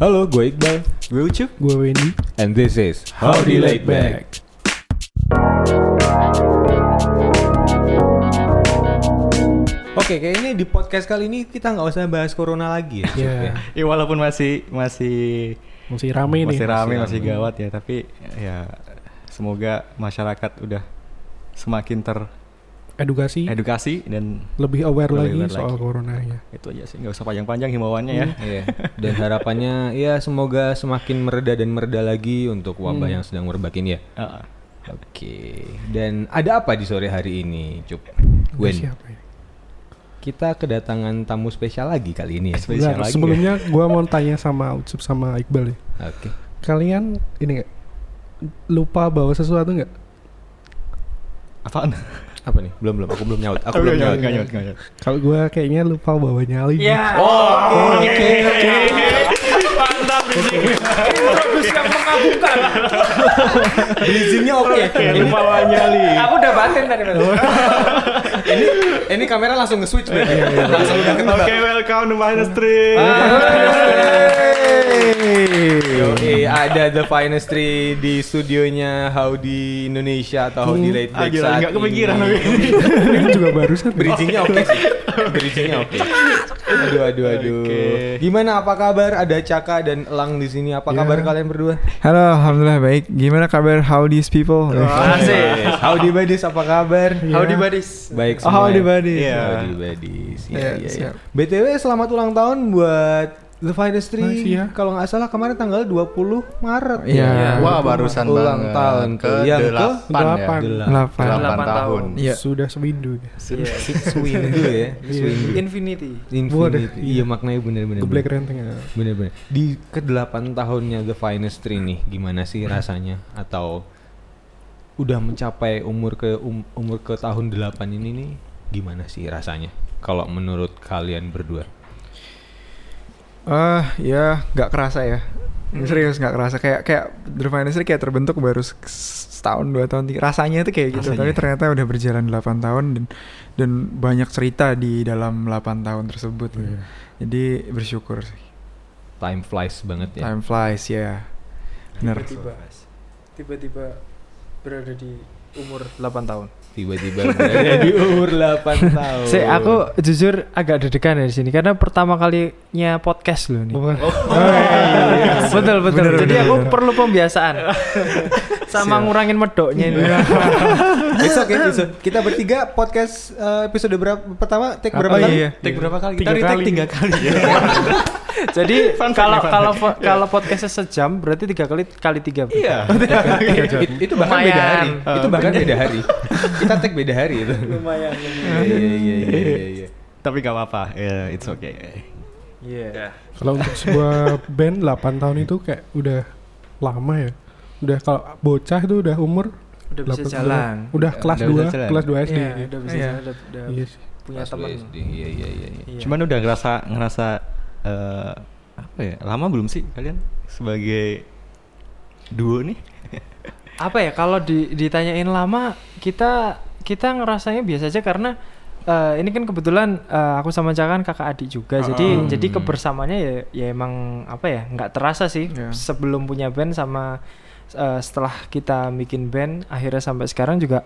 Halo, gue Iqbal. Gue Ucup. Gue Wendy. And this is Howdy Laid Back. Oke, kayaknya di podcast kali ini kita nggak usah bahas corona lagi ya. Iya. ya. Ya walaupun masih masih Masih rame nih. masih rame, Masih masih rame. gawat ya, tapi ya semoga masyarakat udah semakin Edukasi. teredukasi dan lebih aware Lebih lagi aware soal lagi. corona ya. itu aja sih nggak usah panjang-panjang himbauannya ya. Iya. Dan harapannya ya semoga semakin mereda dan mereda lagi untuk wabah yang sedang merebak ini ya. Heeh. Oke. Dan ada apa di sore hari ini, Cup? Ada Wen. Siapa ya? Kita kedatangan tamu spesial lagi kali ini ya. Spesial Bentar, lagi sebelumnya gua mau tanya sama Ucup sama Iqbal ya. Oke. Kalian ini nggak lupa bawa sesuatu nggak? Apaan? Apa nih? Belum belum. Aku belum nyaut. Aku belum nyaut. nyaut, nggak nyaut, nggak nyaut. Kalau gua kayaknya lupa bawa nyali. Ya. Oh, oke oke. Mantap ini. Introduksi yang mengagumkan. Oke. Ini bawa nyali. Aku udah batin tadi. Mas. ini ini kamera langsung nge-switch berarti. Langsung udah ketebak. Oke, welcome to Finest Street. Yoi, ada The Finest Tree di studionya Howdy Indonesia atau Howdy Late Ah, Break gila, saat nggak kepikiran ini. tapi. ini juga barusan. Bridgingnya oke sih. Bridgingnya oke. Aduh aduh aduh. Oke. Gimana apa kabar? Ada Caka dan Elang di sini. Apa Ya. kabar kalian berdua? Halo, alhamdulillah baik. Gimana kabar howdy's people? Asik. Yes. Howdy Buddies apa kabar? Howdy buddies. Baik Oh, semua. howdy ya? buddies. Iya. Howdy Buddies. Iya, Iya, iya, iya. BTW selamat ulang tahun buat The Finest Tree. ya. Kalau nggak salah kemarin tanggal 20 Maret. Iya. Wah, barusan ulang tahun ke. Yang ke delapan ya. delapan. Delapan. Delapan Delapan tahun. tahun. Iya. Sudah seminggu ya. Iya. Swindu ya. Swindu. Infinity. Infinity. Waduh, Iya maknanya bener-bener. Ke Black Renteng ya. Bener-bener. Di ke 8 tahunnya The Finest Tree nih, gimana sih rasanya? Atau udah mencapai umur ke um- umur ke tahun 8 ini nih, gimana sih rasanya? Kalau menurut kalian berdua? Ah, ya nggak kerasa ya. Serius nggak kerasa kayak kayak The Finest kayak terbentuk baru se- setahun dua tahun tiga. rasanya itu kayak gitu Rasanya. tapi ternyata udah berjalan 8 tahun dan dan banyak cerita di dalam 8 tahun tersebut Iya. jadi bersyukur sih Time flies banget ya. time flies ya bener Tiba-tiba. Tiba-tiba berada di umur 8 tahun. Tiba-tiba berada di umur 8 tahun. Saya aku jujur agak deg-degan ya di sini karena pertama kalinya podcast loh nih. Oh, iya. betul betul. Bener, Jadi bener, aku bener. perlu pembiasaan sama ngurangin medoknya ini. Okay, it's okay. Kita bertiga podcast eh, episode berapa pertama take Oh, berapa kali? iya. Take berapa kali? Tiga Kita retake kali. tiga kali ya. Jadi kalau kalau kalau podcastnya sejam berarti tiga kali kali tiga. Iya. It- itu bahkan beda hari. itu bahkan beda hari. Kita take beda hari itu. Lumayan. Iya iya iya iya iya. Tapi gak apa-apa. Ya, it's okay. Iya. Kalau untuk sebuah band 8 tahun itu kayak udah lama ya. Udah kalau bocah itu udah umur Udah bisa 8 jalan. Udah kelas Udah bisa 2, jalan. kelas 2 SD. Iya, udah bisa Iya. jalan, udah, udah Iya sih. punya teman. Iya iya iya iya. Iya. Cuman udah ngerasa ngerasa eh, apa ya? Lama belum sih kalian sebagai duo nih? Apa ya kalau di, ditanyain lama kita kita ngerasanya biasa aja karena eh, ini kan kebetulan eh, aku sama Caka kan kakak adik juga jadi Hmm. jadi kebersamaannya ya ya emang apa ya nggak terasa sih Iya. sebelum punya band sama eh, setelah kita bikin band akhirnya sampai sekarang juga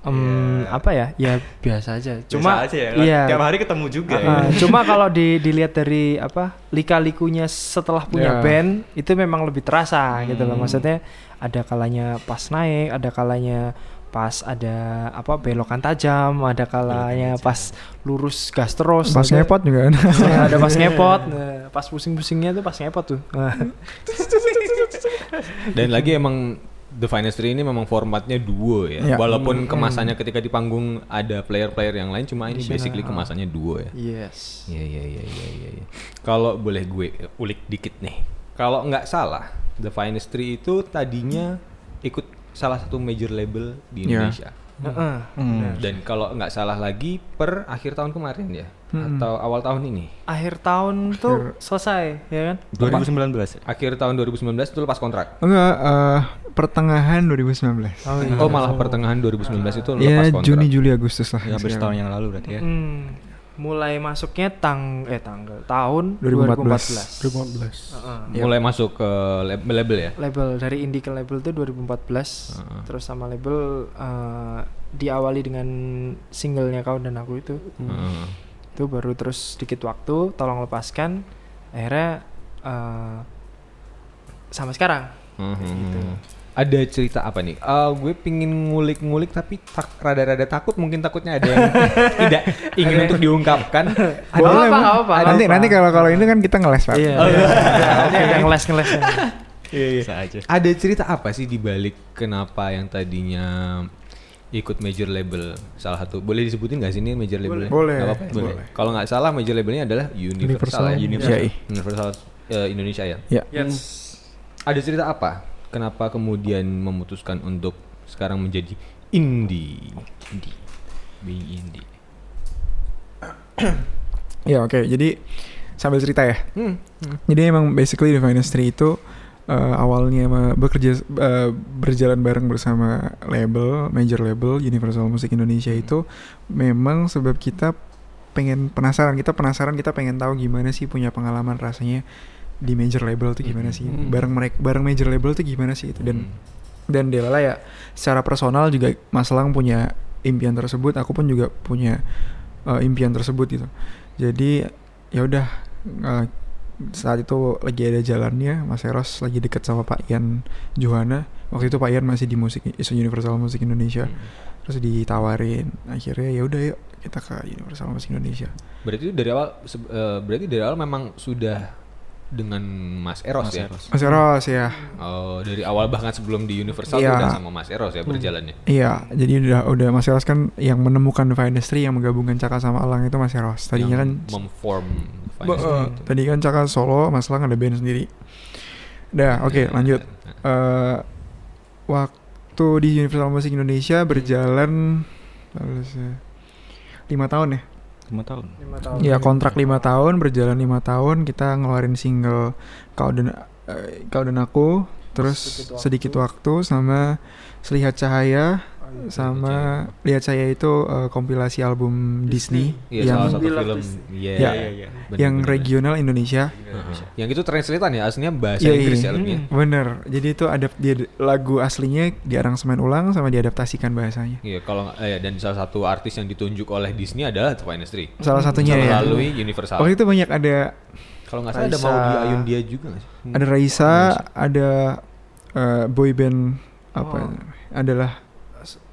em, Iya. apa ya ya biasa aja cuma Biasa aja ya. iya Tiap hari ketemu juga Uh, ya. uh, cuma kalau di, dilihat dari apa lika-likunya setelah punya Ya. band itu memang lebih terasa gitu loh Hmm. maksudnya ada kalanya pas naik ada kalanya pas ada apa belokan tajam ada kalanya pas lurus gas terus pas ada- ngepot juga kan Ya, ada pas ngepot nah, pas pusing-pusingnya tuh pas ngepot tuh Nah, Dan lagi emang The Finest Tree ini memang formatnya duo ya. Iya. Walaupun kemasannya ketika di panggung ada player-player yang lain, cuma ini basically ah. kemasannya duo ya. yes Iya iya iya iya iya. iya. Kalau boleh gue ulik dikit nih. Kalau nggak salah, The Finest Tree itu tadinya ikut salah satu major label di Iya. Indonesia. Heeh. Hmm. Dan kalau nggak salah lagi per akhir tahun kemarin ya, Hmm. atau awal tahun ini. akhir tahun tuh selesai ya kan 2019 ya? Akhir tahun 2019 itu lepas kontrak. enggak eh, pertengahan 2019 oh, Oh malah pertengahan 2019 itu lepas ya kontrak. Juni Juli Agustus lah Ya hampir setahun yang lalu berarti ya. Hmm. Mulai masuknya tang eh tanggal tahun 2014. 2014. 2015. Heeh. Iya. Mulai masuk ke lab- label ya. label dari indie ke label itu 2014 Heeh. terus sama label eh, diawali dengan singlenya kau dan aku itu Heeh. itu baru terus sedikit waktu tolong lepaskan akhirnya eh, sama sekarang Mhm. gitu. Ada cerita apa nih? Eh, gue pingin ngulik-ngulik tapi tak, rada-rada takut mungkin takutnya ada yang tidak ingin untuk diungkapkan. Nggak apa-apa, nggak apa-apa, nggak nanti apa-apa. nanti kalau kalau ini kan kita ngeles pak. iya Oh, iya. Ada ngeles ngeles Iya, iya. Ada cerita apa sih di balik kenapa yang tadinya ikut major label salah satu boleh disebutin nggak sih ini major labelnya? Boleh, apa-apa ya? boleh. Kalau nggak salah major labelnya adalah Universal, Universal. ya. Universal. Universal eh, Indonesia ya. Ya. yes Ada cerita apa? Kenapa kemudian memutuskan untuk sekarang menjadi indie? Indie. Being indie. Ya oke. Jadi sambil cerita ya. Hmm. Jadi emang basically The Finest Tree itu eh, awalnya bekerja eh, berjalan bareng bersama label major label Universal Music Indonesia itu memang sebab kita pengen penasaran kita penasaran kita pengen tahu gimana sih punya pengalaman rasanya di major label itu gimana sih Hmm. bareng mereka bareng major label itu gimana sih itu dan Hmm. dan Delala ya secara personal juga Mas Lang punya impian tersebut aku pun juga punya uh, impian tersebut gitu jadi ya udah uh, saat itu lagi ada jalannya Mas Eros lagi deket sama Pak Ian Johana waktu itu Pak Ian masih di musik isu Universal Musik Indonesia Hmm. terus ditawarin akhirnya ya udah yuk kita ke Universal Musik Indonesia Berarti dari awal eh, berarti dari awal memang sudah dengan Mas Eros Mas ya. Eros. Mas Eros ya Oh, dari awal bahkan sebelum di Universal Iya. udah sama Mas Eros ya berjalannya. Iya, jadi udah udah Mas Eros kan yang menemukan Divine Industry yang menggabungkan Caka sama Alang itu Mas Eros. Tadinya kan Yang memform Ba- eh, tadi kan Caka solo, Mas Lang ada band sendiri. Udah, oke lanjut. Eh waktu di Universal Music Indonesia berjalan lima tahun ya. Lima tahun lima tahun Ya kontrak lima tahun berjalan lima tahun kita ngeluarin single kau dan eh, kau dan aku terus Sedikit Waktu. sedikit waktu sama Selihat Cahaya. Sama Lihat Saya itu eh, kompilasi album Disney, Iya, yang salah satu film. Disney. Iya, Ya. iya, iya. Bener, yang bener. regional Indonesia. Heeh. Yang itu translatean ya, aslinya bahasa Iya, Inggris iya. ya lebihnya. Bener. Jadi itu ada dia lagu aslinya diaransemen ulang sama diadaptasikan bahasanya. Iya, kalau nggak- eh, dan salah satu artis yang ditunjuk oleh Disney adalah The Finest Three. Salah satunya ya. Melalui Universal. Waktu itu banyak ada Kalau nggak salah ada Raisa. Maudi Ayundia juga nggak sih? ada Raisa, ada eh, boy band apa Oh. adalah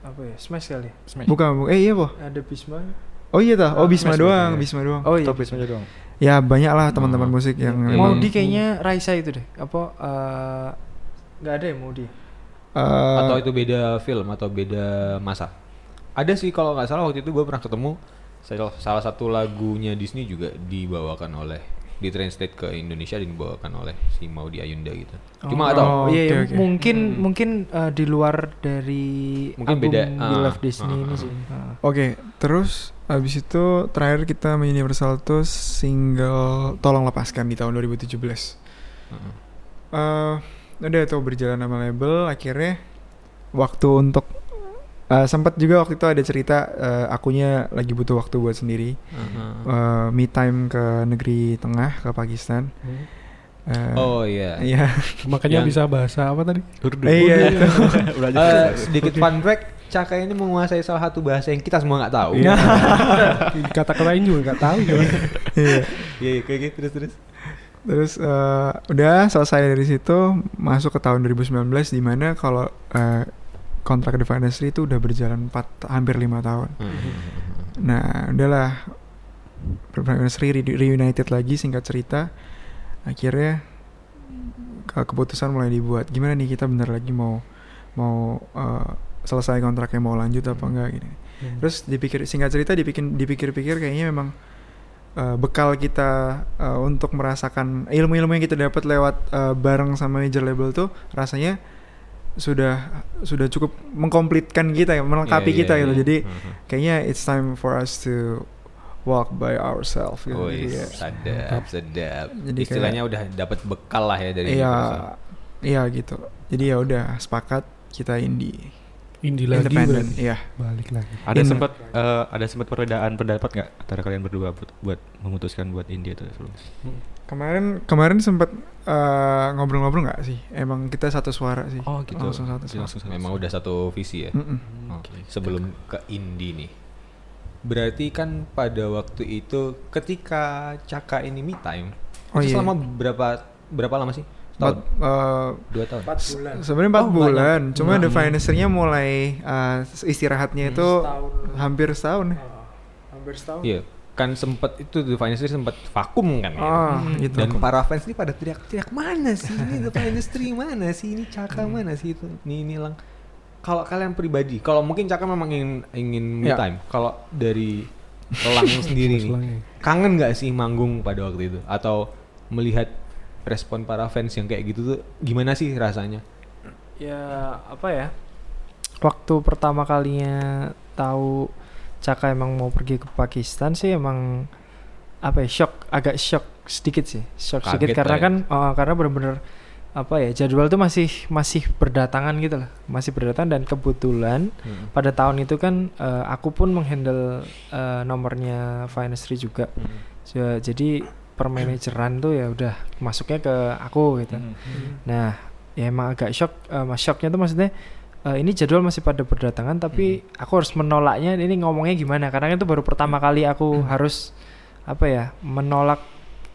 apa ya? Smash kali? Smash. bukan bu- eh iya po ada Bisma. Oh iya tah oh Bisma Smash doang ya. Bisma doang. Oh iya. Top Smash doang. Ya banyak lah teman-teman Oh. musik yang memang Maudi kayaknya Raisa itu deh. Apa eh, nggak ada ya Maudi eh, atau itu beda film atau beda masa? Ada sih kalau nggak salah waktu itu gue pernah ketemu. Salah, salah satu lagunya Disney juga dibawakan oleh ditranslate ke Indonesia dan dibawakan oleh si Maudi Ayunda gitu. Cuma nggak tahu. Oh, iya, iya, oke. mungkin Hmm. mungkin eh, di luar dari Mungkin album beda, Bill ah, of Disney ah, ini ah. sih Ah. Oke, terus abis itu terakhir kita main Universal tuh single Tolong Lepaskan di tahun 2017. Heeh. eh udah tuh berjalan sama label, akhirnya waktu untuk eh, sempat juga waktu itu ada cerita eh, akunya lagi butuh waktu buat sendiri, Heeh. Eh, me time ke negeri tengah ke Pakistan. Eh, Oh iya. Iya, Makanya Yang- bisa bahasa apa tadi? Urdu Eh, iya, itu. aja Eh, sedikit fun fact, Caka ini menguasai salah satu bahasa yang kita semua nggak tahu. Iya. Kata lain juga nggak tahu. Iya. Iya, iya, kayak gitu terus terus. Terus eh, udah selesai dari situ masuk ke tahun 2019 di mana kalau eh, kontrak The Finestry itu udah berjalan 4 hampir lima tahun. Nah, udahlah Finestry re- reunited lagi singkat cerita. Akhirnya ke- keputusan mulai dibuat. Gimana nih kita bener lagi mau mau eh, selesai kontraknya mau lanjut apa enggak gini. Terus dipikir singkat cerita dipikir dipikir-pikir kayaknya memang uh, bekal kita uh, untuk merasakan ilmu-ilmu yang kita dapat lewat uh, bareng sama major label tuh rasanya sudah sudah cukup mengkomplitkan kita ya, melengkapi Iya, iya, kita gitu. iya. Jadi Mhm. kayaknya it's time for us to walk by ourselves gitu. Oh, Jadi iya, ya, sedap, sedap. Jadi Istilahnya udah dapat bekal lah ya dari Iya, iya gitu. Jadi ya udah sepakat kita indie. Indie lagi independen berarti. iya Balik lagi. Ada In- sempat eh, ada sempat perbedaan pendapat nggak antara kalian berdua buat, buat memutuskan buat India itu sebelumnya? Kemarin kemarin sempat eh, ngobrol-ngobrol nggak sih emang kita satu suara sih Oh gitu. langsung satu suara langsung satu Memang suara. udah satu visi ya. Mm-mm. Oke. Sebelum ke indie nih. Berarti kan pada waktu itu ketika Caka ini me time. Oh itu iya. selama berapa berapa lama sih? Empat, Tahun? eh, Dua tahun. bulan. sebenarnya empat Oh, bulan cuma Hmm. The Finance-nya mulai eh, istirahatnya itu Setahun. hampir setahun ya Ah, hampir setahun. Iya. Kan sempet itu The Finance sempat vakum kan ya. Ah, gitu. Dan para fans ini pada teriak-teriak mana sih ini The Finance mana sih ini Caka Hmm. mana sih itu ini ini lang. Kalau kalian pribadi, kalau mungkin Caka memang ingin ingin me Ya. time. Kalau dari Elang sendiri nih, kangen nggak sih manggung pada waktu itu atau melihat respon para fans yang kayak gitu tuh gimana sih rasanya? ya apa ya waktu pertama kalinya tahu Caka emang mau pergi ke Pakistan sih emang apa ya shock agak shock sedikit sih shock Kaget sedikit karena ya. kan oh, karena bener-bener apa ya jadwal tuh masih masih berdatangan gitu lah masih berdatangan dan kebetulan Hmm. pada tahun itu kan eh, aku pun menghandle eh, nomornya Finestry juga Ja- jadi permanajeran tuh ya udah masuknya ke aku gitu Hmm. Nah, ya emang agak shock. eh, mas shocknya tuh maksudnya eh, ini jadwal masih pada berdatangan, tapi aku harus menolaknya. Ini ngomongnya gimana? Karena itu baru pertama kali aku harus apa ya menolak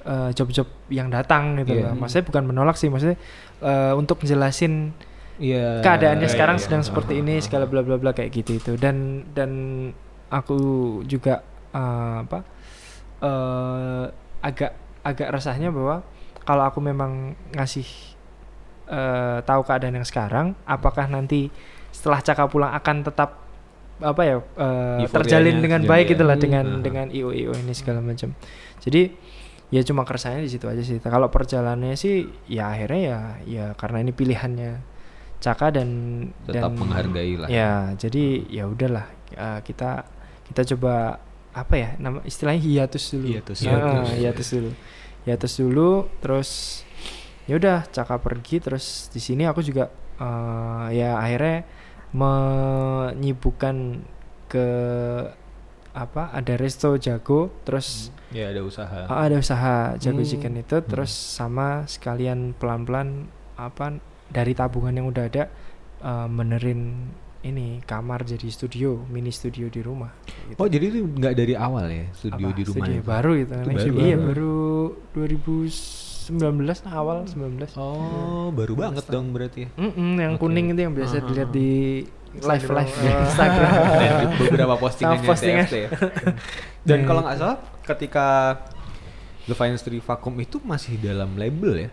eh, job-job yang datang gitu loh. Maksudnya bukan menolak sih, maksudnya eh, untuk jelasin Iya. keadaannya iya, sekarang iya. sedang seperti ini, segala bla bla bla kayak gitu itu. Dan dan aku juga eh, apa eh agak agak resahnya bahwa kalau aku memang ngasih eh, tahu keadaan yang sekarang, apakah nanti setelah Caka pulang akan tetap apa ya Euforianya terjalin dengan baik ya. gitulah Hmm. dengan Aha. dengan io io ini segala macam. Jadi ya cuma keresahannya di situ aja sih. Kalau perjalanannya sih ya akhirnya ya ya karena ini pilihannya Caka dan Tetap dan menghargai lah. Ya, jadi ya udahlah eh, kita kita coba apa ya nama istilahnya hiatus dulu. Hiatus. Hiatus. hiatus dulu. Hiatus dulu terus ya udah Caka pergi terus di sini aku juga uh, ya akhirnya menyibukkan ke apa ada resto jago terus hmm. ya ada usaha uh, ada usaha jago hmm. chicken itu hmm. terus hmm. sama sekalian pelan pelan apa dari tabungan yang udah ada eh, uh, menerin ini kamar jadi studio mini studio di rumah gitu. oh jadi itu nggak dari awal ya studio apa, di rumah studio itu. baru gitu itu, itu baru, iya baru 2000 19 nah awal 19. Oh, baru banget tahun. dong berarti. Mm -mm, yang okay. kuning itu yang biasa uh -huh. dilihat di live live di Instagram. Beberapa postingannya postingan. TFT ya. Dan kalau nggak salah ketika The Finest Three Vacuum itu masih dalam label ya?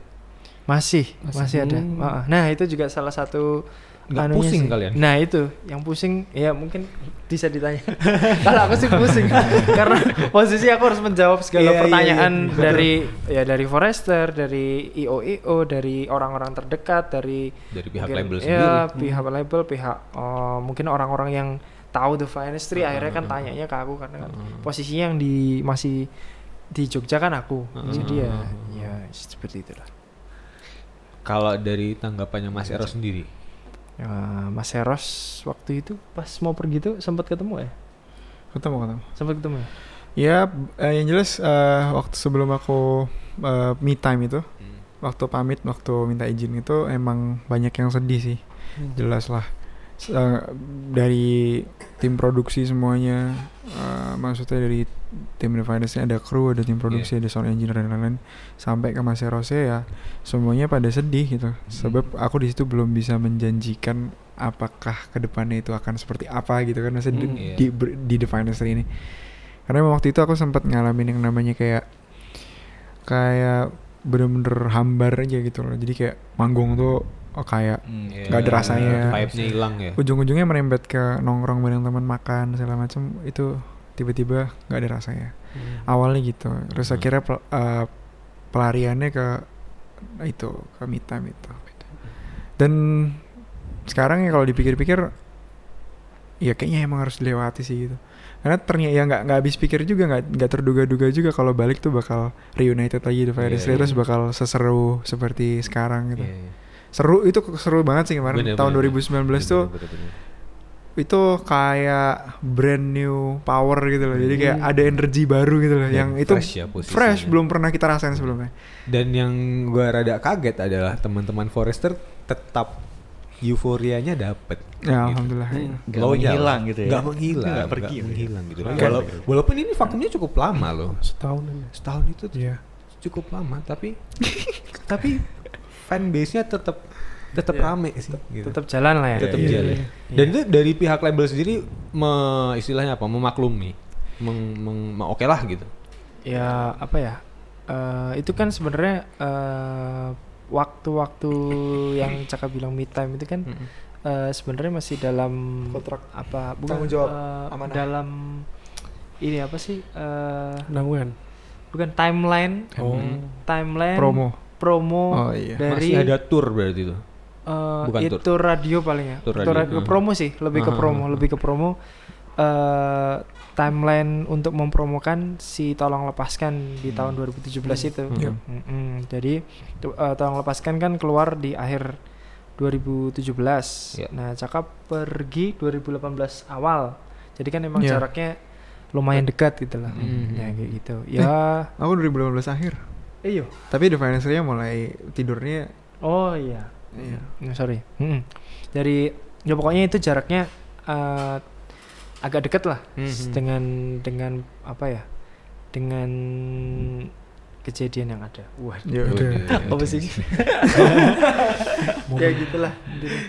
Masih, masih, masih ada. Hmm. Nah, itu juga salah satu Nggak pusing sih. kalian? nah itu yang pusing ya mungkin bisa ditanya kalau aku sih pusing karena posisi aku harus menjawab segala Iya, iya, pertanyaan iya, betul. dari ya dari Forester dari IO IO dari orang-orang terdekat dari Dari pihak mungkin- label ya, sendiri. pihak label pihak oh, mungkin orang-orang yang tahu The Finance Tree Ah, akhirnya kan ah. tanyanya ke aku karena kan posisinya yang di masih di Jogja kan aku Ah, jadi ya ah, ya seperti itulah Kalau dari tanggapannya Mas Eros sendiri, Ya, Mas Eros waktu itu pas mau pergi tuh sempat ketemu ya? ketemu ketemu. Sempat ketemu ya? ya eh, yang jelas eh, waktu sebelum aku eh, me time itu waktu pamit waktu minta izin itu emang banyak yang sedih sih. Jelas lah. Eh, dari tim produksi semuanya eh, maksudnya dari tim Definance ada kru ada tim produksi ada sound engineer dan lain-lain. Sampai ke Mas Rose ya semuanya pada sedih gitu. Sebab aku di situ belum bisa menjanjikan apakah ke depannya itu akan seperti apa gitu kan maksudnya di, Hmm, iya. di, di Definance ini. Karena waktu itu aku sempat ngalamin yang namanya kayak kayak bener-bener hambar aja gitu loh. Jadi kayak manggung tuh oh, kayak Hmm, ya, Nggak ada rasanya. Vibe-nya hilang ya. ujung-ujungnya merembet ke nongkrong bareng teman makan segala macam itu tiba-tiba nggak ada rasanya awalnya gitu terus Hmm. akhirnya pel- eh, pelariannya ke itu ke me time itu dan sekarang ya kalau dipikir-pikir ya kayaknya emang harus dilewati sih gitu karena ternyata ya nggak nggak habis pikir juga nggak nggak terduga-duga juga kalau balik tuh bakal reunited lagi Fire Iya, Street, iya. terus bakal seseru seperti sekarang gitu Iya, iya. seru itu seru banget sih kemarin Bener, tahun bener, 2019 bener, tuh bener, bener. Itu kayak brand new power gitu loh. Jadi kayak ada energi baru gitu loh. Dan yang itu fresh ya posisinya. fresh belum pernah kita rasain sebelumnya. Dan yang gua rada kaget adalah teman-teman Forester tetap euforianya dapet. Ya Gitu. alhamdulillah. Nggak Loyal. menghilang gitu ya. Nggak menghilang, nggak pergi gitu ya. menghilang gitu. Walau- pergi. walaupun ini vakumnya cukup lama loh. Setahun ini. Setahun itu Iya. cukup lama, tapi tapi fan base-nya tetap tetap Iya. rame sih. Gitu. tetap jalan lah ya tetap Iya, jalan. iya. Dan itu dari pihak label sendiri me, istilahnya apa? Memaklumi, meng, meng- me- oke lah gitu. ya apa ya eh, itu kan sebenarnya eh, waktu-waktu yang Caka bilang me time itu kan eh, sebenarnya masih dalam Kontrak. apa bukan Tanggung jawab amanah. dalam ini apa sih eh, Nanggungan. bukan timeline Oh. timeline Promo. promo Oh iya. dari Masih ada tour berarti itu. Eh, bukan itu tour. radio paling ya Tour Tour radio, radio. hmm. promo sih lebih ke Ah, promo ah, ah. lebih ke promo eh timeline untuk mempromokan si tolong lepaskan di tahun 2017 itu Hmm. Yep. Mm-mm. jadi eh, tolong lepaskan kan keluar di akhir 2017 Ya. nah cakap pergi 2018 awal jadi kan emang Ya. jaraknya lumayan dekat gitu lah Hmm. ya kayak gitu ya Aku 2018 akhir. iyo Tapi The Financial mulai tidurnya oh iya iya. Hmm, sorry. Mm-mm. Dari ya pokoknya itu jaraknya eh, agak dekat lah Mhm. s- dengan dengan apa ya? Dengan kejadian yang ada. Wah. Ya Oke. udah. Apa sih? ya gitulah.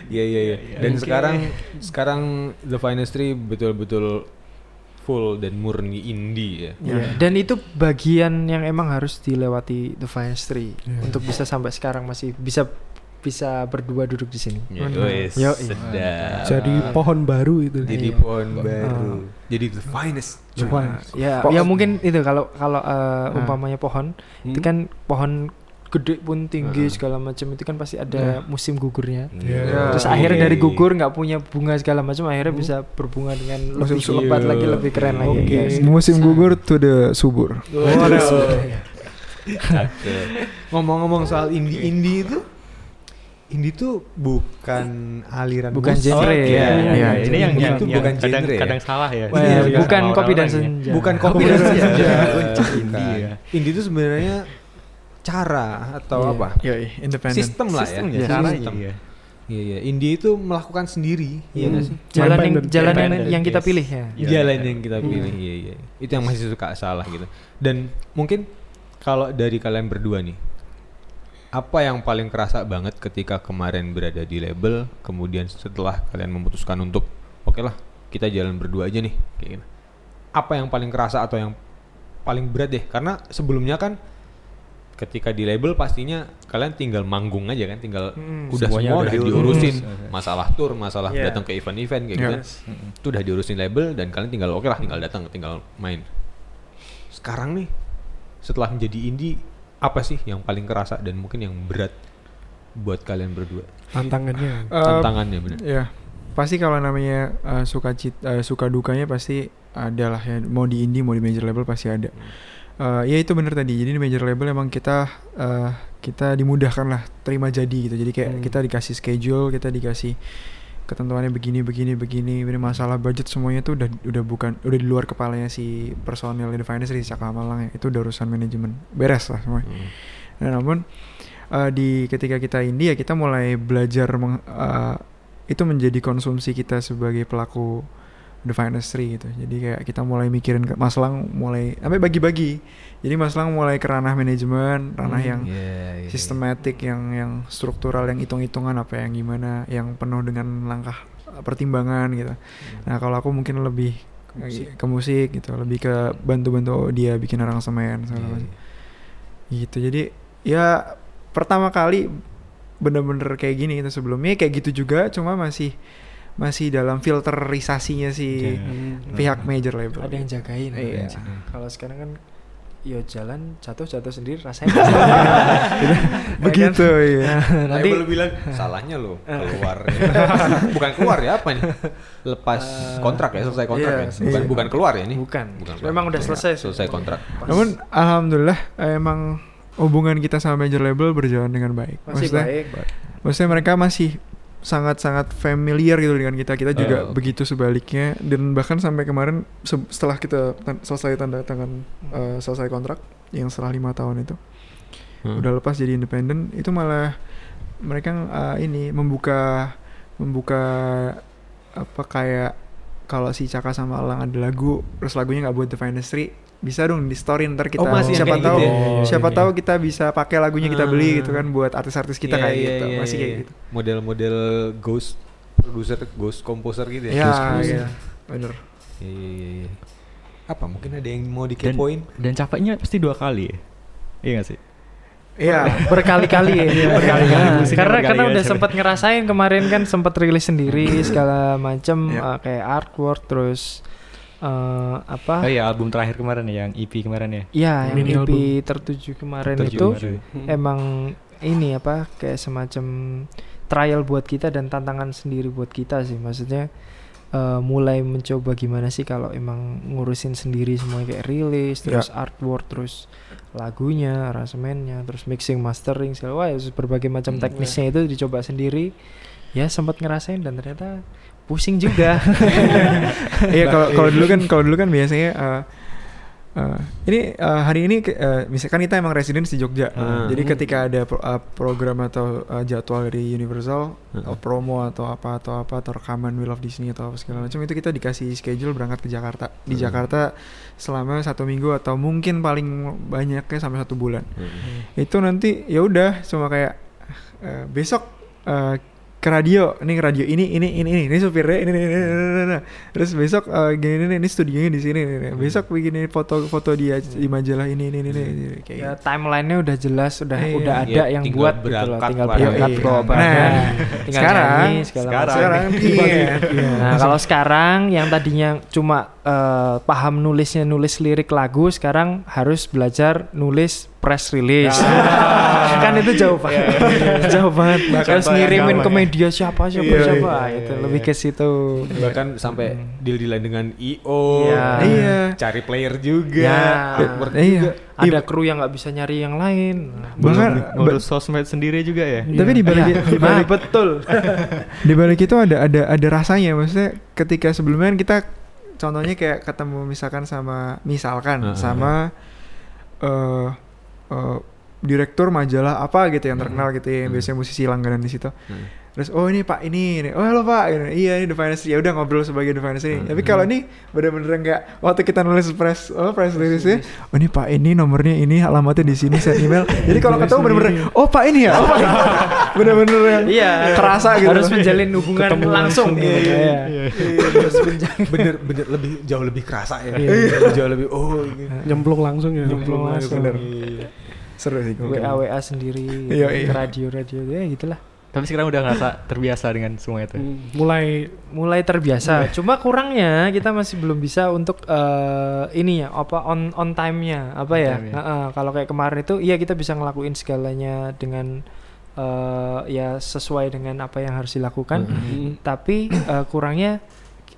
Iya iya iya. Dan Oke. sekarang sekarang The Finestry betul-betul full dan murni indie ya. Ya. Dan itu bagian yang emang harus dilewati The Tree Iya. untuk bisa sampai sekarang masih bisa bisa berdua duduk di sini. Ya, Yoi. sedap. Jadi pohon baru itu. Jadi Iya. pohon baru. Jadi the finest. Cuman Ya, Po- ya mungkin itu kalau kalau eh, umpamanya pohon itu Hmm? kan pohon gede pun tinggi Hmm. segala macam itu kan pasti ada musim gugurnya. Iya. Terus Ah, akhirnya dari gugur nggak punya bunga segala macam akhirnya bisa berbunga dengan Musim lebih lebat lagi lebih keren lagi. Oke. guys. Musim gugur to the subur. Cakep. Ngomong-ngomong soal indie-indie itu indie tuh bukan aliran Bukan musik. genre, ya. ya, iya, iya. Ini yang, Itu yang, yang bukan kadang, genre ya? kadang salah ya. Wah, Iya, iya. bukan kopi dan ya. senja. Bukan kopi Kopi dan senja. Indie ya. Indie itu sebenarnya cara atau Iya. apa? Ya, independen. Sistem lah ya. Iya. caranya, Sistem. iya. Iya iya. Indie itu melakukan sendiri, iya Hmm. sih? Jalan yang jalan yang, Independent, yang kita pilih ya. Iya, jalan iya. yang kita pilih iya iya itu yang masih suka salah gitu dan mungkin kalau dari kalian berdua nih apa yang paling kerasa banget ketika kemarin berada di label kemudian setelah kalian memutuskan untuk oke lah kita jalan berdua aja nih kayak gitu apa yang paling kerasa atau yang paling berat deh karena sebelumnya kan ketika di label pastinya kalian tinggal manggung aja kan tinggal Hmm, udah semua udah udah diurus. diurusin Hmm. masalah tour masalah Yeah. datang ke event-event kayak gitu Yeah. kan itu udah diurusin label dan kalian tinggal oke lah tinggal datang tinggal main sekarang nih setelah menjadi indie apa sih yang paling kerasa dan mungkin yang berat buat kalian berdua tantangannya. Eh, tantangannya bener Ya, pasti kalau namanya uh, suka cit, uh, suka dukanya pasti ada lah ya. Mau di indie, mau di major label pasti ada. Uh, ya itu bener tadi. Jadi di major label emang kita uh, kita dimudahkan lah terima jadi gitu. Jadi kayak Hmm. kita dikasih schedule, kita dikasih ketentuannya begini, begini, begini. Ini masalah budget semuanya tuh udah udah bukan udah di luar kepalanya si personil di finance di Cakra Malang ya. Itu udah urusan manajemen. Beres lah semuanya. Hmm. Nah, namun uh, di ketika kita indie ya kita mulai belajar meng- uh, itu menjadi konsumsi kita sebagai pelaku the industry gitu. Jadi kayak kita mulai mikirin ke Mas Lang mulai sampai bagi-bagi. Jadi Mas Lang mulai ke ranah manajemen, ranah Hmm, yang Iya, iya, sistematik, yang yang struktural, yang hitung-hitungan apa yang gimana, yang penuh dengan langkah uh, pertimbangan gitu. Nah, kalau aku mungkin lebih Ke musik. ke musik gitu, lebih ke bantu-bantu dia bikin aransemen segala Iya, macam iya. gitu jadi ya pertama kali bener-bener kayak gini itu sebelumnya kayak gitu juga cuma masih masih dalam filterisasinya si Iya. pihak major label Ada yang jagain. Iya. yang jaga. Kalau sekarang kan yo jalan jatuh jatuh sendiri rasanya. Begitu ya nanti label bilang salahnya lo keluar. Bukan keluar ya apa nih lepas Eh, kontrak ya selesai kontrak iya, ya? bukan bukan keluar ya ini? Bukan, Bukan memang udah selesai selesai kontrak. Pas- namun alhamdulillah emang hubungan kita sama major label berjalan dengan baik. Masih maksudnya baik. maksudnya mereka masih sangat-sangat familiar gitu dengan kita. Kita juga oke. begitu sebaliknya dan bahkan sampai kemarin se- setelah kita tan- selesai tanda tangan eh, selesai kontrak yang setelah lima tahun itu Hmm. udah lepas jadi independen itu malah mereka eh, ini membuka membuka apa kayak kalau si Caka sama Alang ada lagu terus lagunya nggak buat The Finestry bisa dong di story ntar kita Oh, masih siapa kayak tahu gitu ya? Oh, siapa iya. tahu kita bisa pakai lagunya kita beli gitu kan buat artis-artis kita Iya, kayak iya, gitu iya, masih iya, kayak iya. gitu Model-model ghost producer, ghost composer gitu ya. ya Ghost iya bener Iya, iya, iya, iya. Apa mungkin ada yang mau dikepoin? Dan capeknya pasti dua kali ya. Iya gak sih? iya berkali-kali ya Iya, berkali-kali. Musiknya karena karena udah sempat ngerasain kemarin kan sempat rilis sendiri segala macam Iya. eh, kayak artwork terus eh, apa Oh iya album terakhir kemarin ya, yang EP kemarin ya. ya yang Mini EP album. tertuju kemarin Tertuju itu kemarin. Hmm. emang ini apa kayak semacam trial buat kita dan tantangan sendiri buat kita sih maksudnya eh, mulai mencoba gimana sih kalau emang ngurusin sendiri semua kayak rilis Ya. terus artwork terus lagunya aransemennya terus mixing mastering segala wah berbagai macam Hmm, teknisnya itu dicoba sendiri ya sempat ngerasain dan ternyata pusing juga iya kalau kalau dulu kan kalau dulu kan biasanya eh, eh, ini eh, hari ini eh, misalkan kita emang residence di Jogja Ah. jadi Hmm. ketika ada pro- eh, program atau eh, jadwal dari Universal atau promo atau apa atau apa atau rekaman Wheel of Disney atau apa segala macam itu kita dikasih schedule berangkat ke Jakarta di Hmm. Jakarta selama satu minggu atau mungkin paling banyaknya sampai satu bulan Hmm. itu nanti ya udah cuma kayak eh, besok eh, ke radio ini radio ini ini ini ini ini supirnya ini ini, ini, ini, ini, ini. terus besok eh, gini ini ini studionya di sini ini, ini. besok bikin ini foto foto di di majalah ini ini ini, ini, ini. kayak ya gitu. timelinenya udah jelas udah Iya. udah ada Ya, yang buat gitu loh tinggal berangkat Iya. bawa Nah, badan tinggal sekarang- nyanyi sekarang- sekarang iya iya. Nah, kalau sekarang yang tadinya cuma eh, paham nulisnya nulis lirik lagu, sekarang harus belajar nulis press release. kan itu jauh banget. jauh banget. Bahkan Harus ngirimin ke ya. media siapa siapa Iya, siapa iya, Ah, iya, itu iya. lebih ke situ. Bahkan sampai Hmm. deal-dealan dengan IO, Iya. Iya. cari player juga, Ya. artwork Iya. juga. Ada kru yang nggak bisa nyari yang lain. Nah, Bahkan ngurus sosmed sendiri juga ya. tapi di balik Iya. di balik betul. di balik itu ada ada ada rasanya maksudnya ketika sebelumnya kan kita contohnya kayak ketemu misalkan sama misalkan Heeh. sama eh eh, direktur majalah apa gitu yang terkenal gitu ya yang biasanya musisi langganan di situ Hmm. Terus oh ini pak ini, ini. oh halo pak Ini, iya ini The Finest ya udah ngobrol sebagai The Finest ini Hmm. tapi kalau ini bener-bener enggak waktu kita nulis press oh press release oh ini pak ini nomornya ini alamatnya di sini send email jadi kalau ketemu bener-bener oh pak ini ya oh pak ini." bener-bener yang Iya. kerasa gitu Harus menjalin hubungan Ketemu langsung. langsung. Iya. Iya. Iya, Harus menjalin. bener bener lebih jauh lebih kerasa ya, Iya. jauh lebih oh ini. nyemplung langsung ya Nyemplung langsung. bener. Iya. seru sih. WA WA sendiri, Iya, iya. radio radio ya gitulah. Tapi sekarang udah ngerasa terbiasa dengan semua itu. Hmm, mulai mulai terbiasa. Cuma kurangnya kita masih belum bisa untuk eh ini ya apa on on time-nya apa On ya? time-nya. Heeh, kalau kayak kemarin itu iya kita bisa ngelakuin segalanya dengan eh ya sesuai dengan apa yang harus dilakukan. hmm, Tapi eh, kurangnya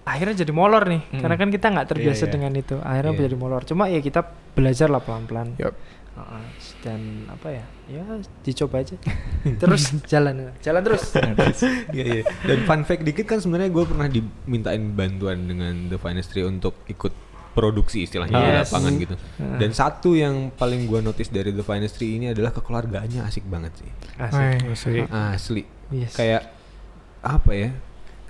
akhirnya jadi molor nih. Hmm. Karena kan kita nggak terbiasa Iya, iya. dengan itu. Akhirnya Iya. jadi molor. Cuma ya kita belajar lah pelan-pelan. Yup. Heeh, dan apa ya? Ya dicoba aja. terus jalan, jalan terus. Iya iya. Dan fun fact dikit kan sebenarnya gue pernah dimintain bantuan dengan The Finestry untuk ikut produksi istilahnya di Yes. lapangan gitu. Heeh. Dan satu yang paling gue notice dari The Finestry ini adalah kekeluargaannya asik banget sih. Asik. Asik. Asli. Yes. Kayak apa ya?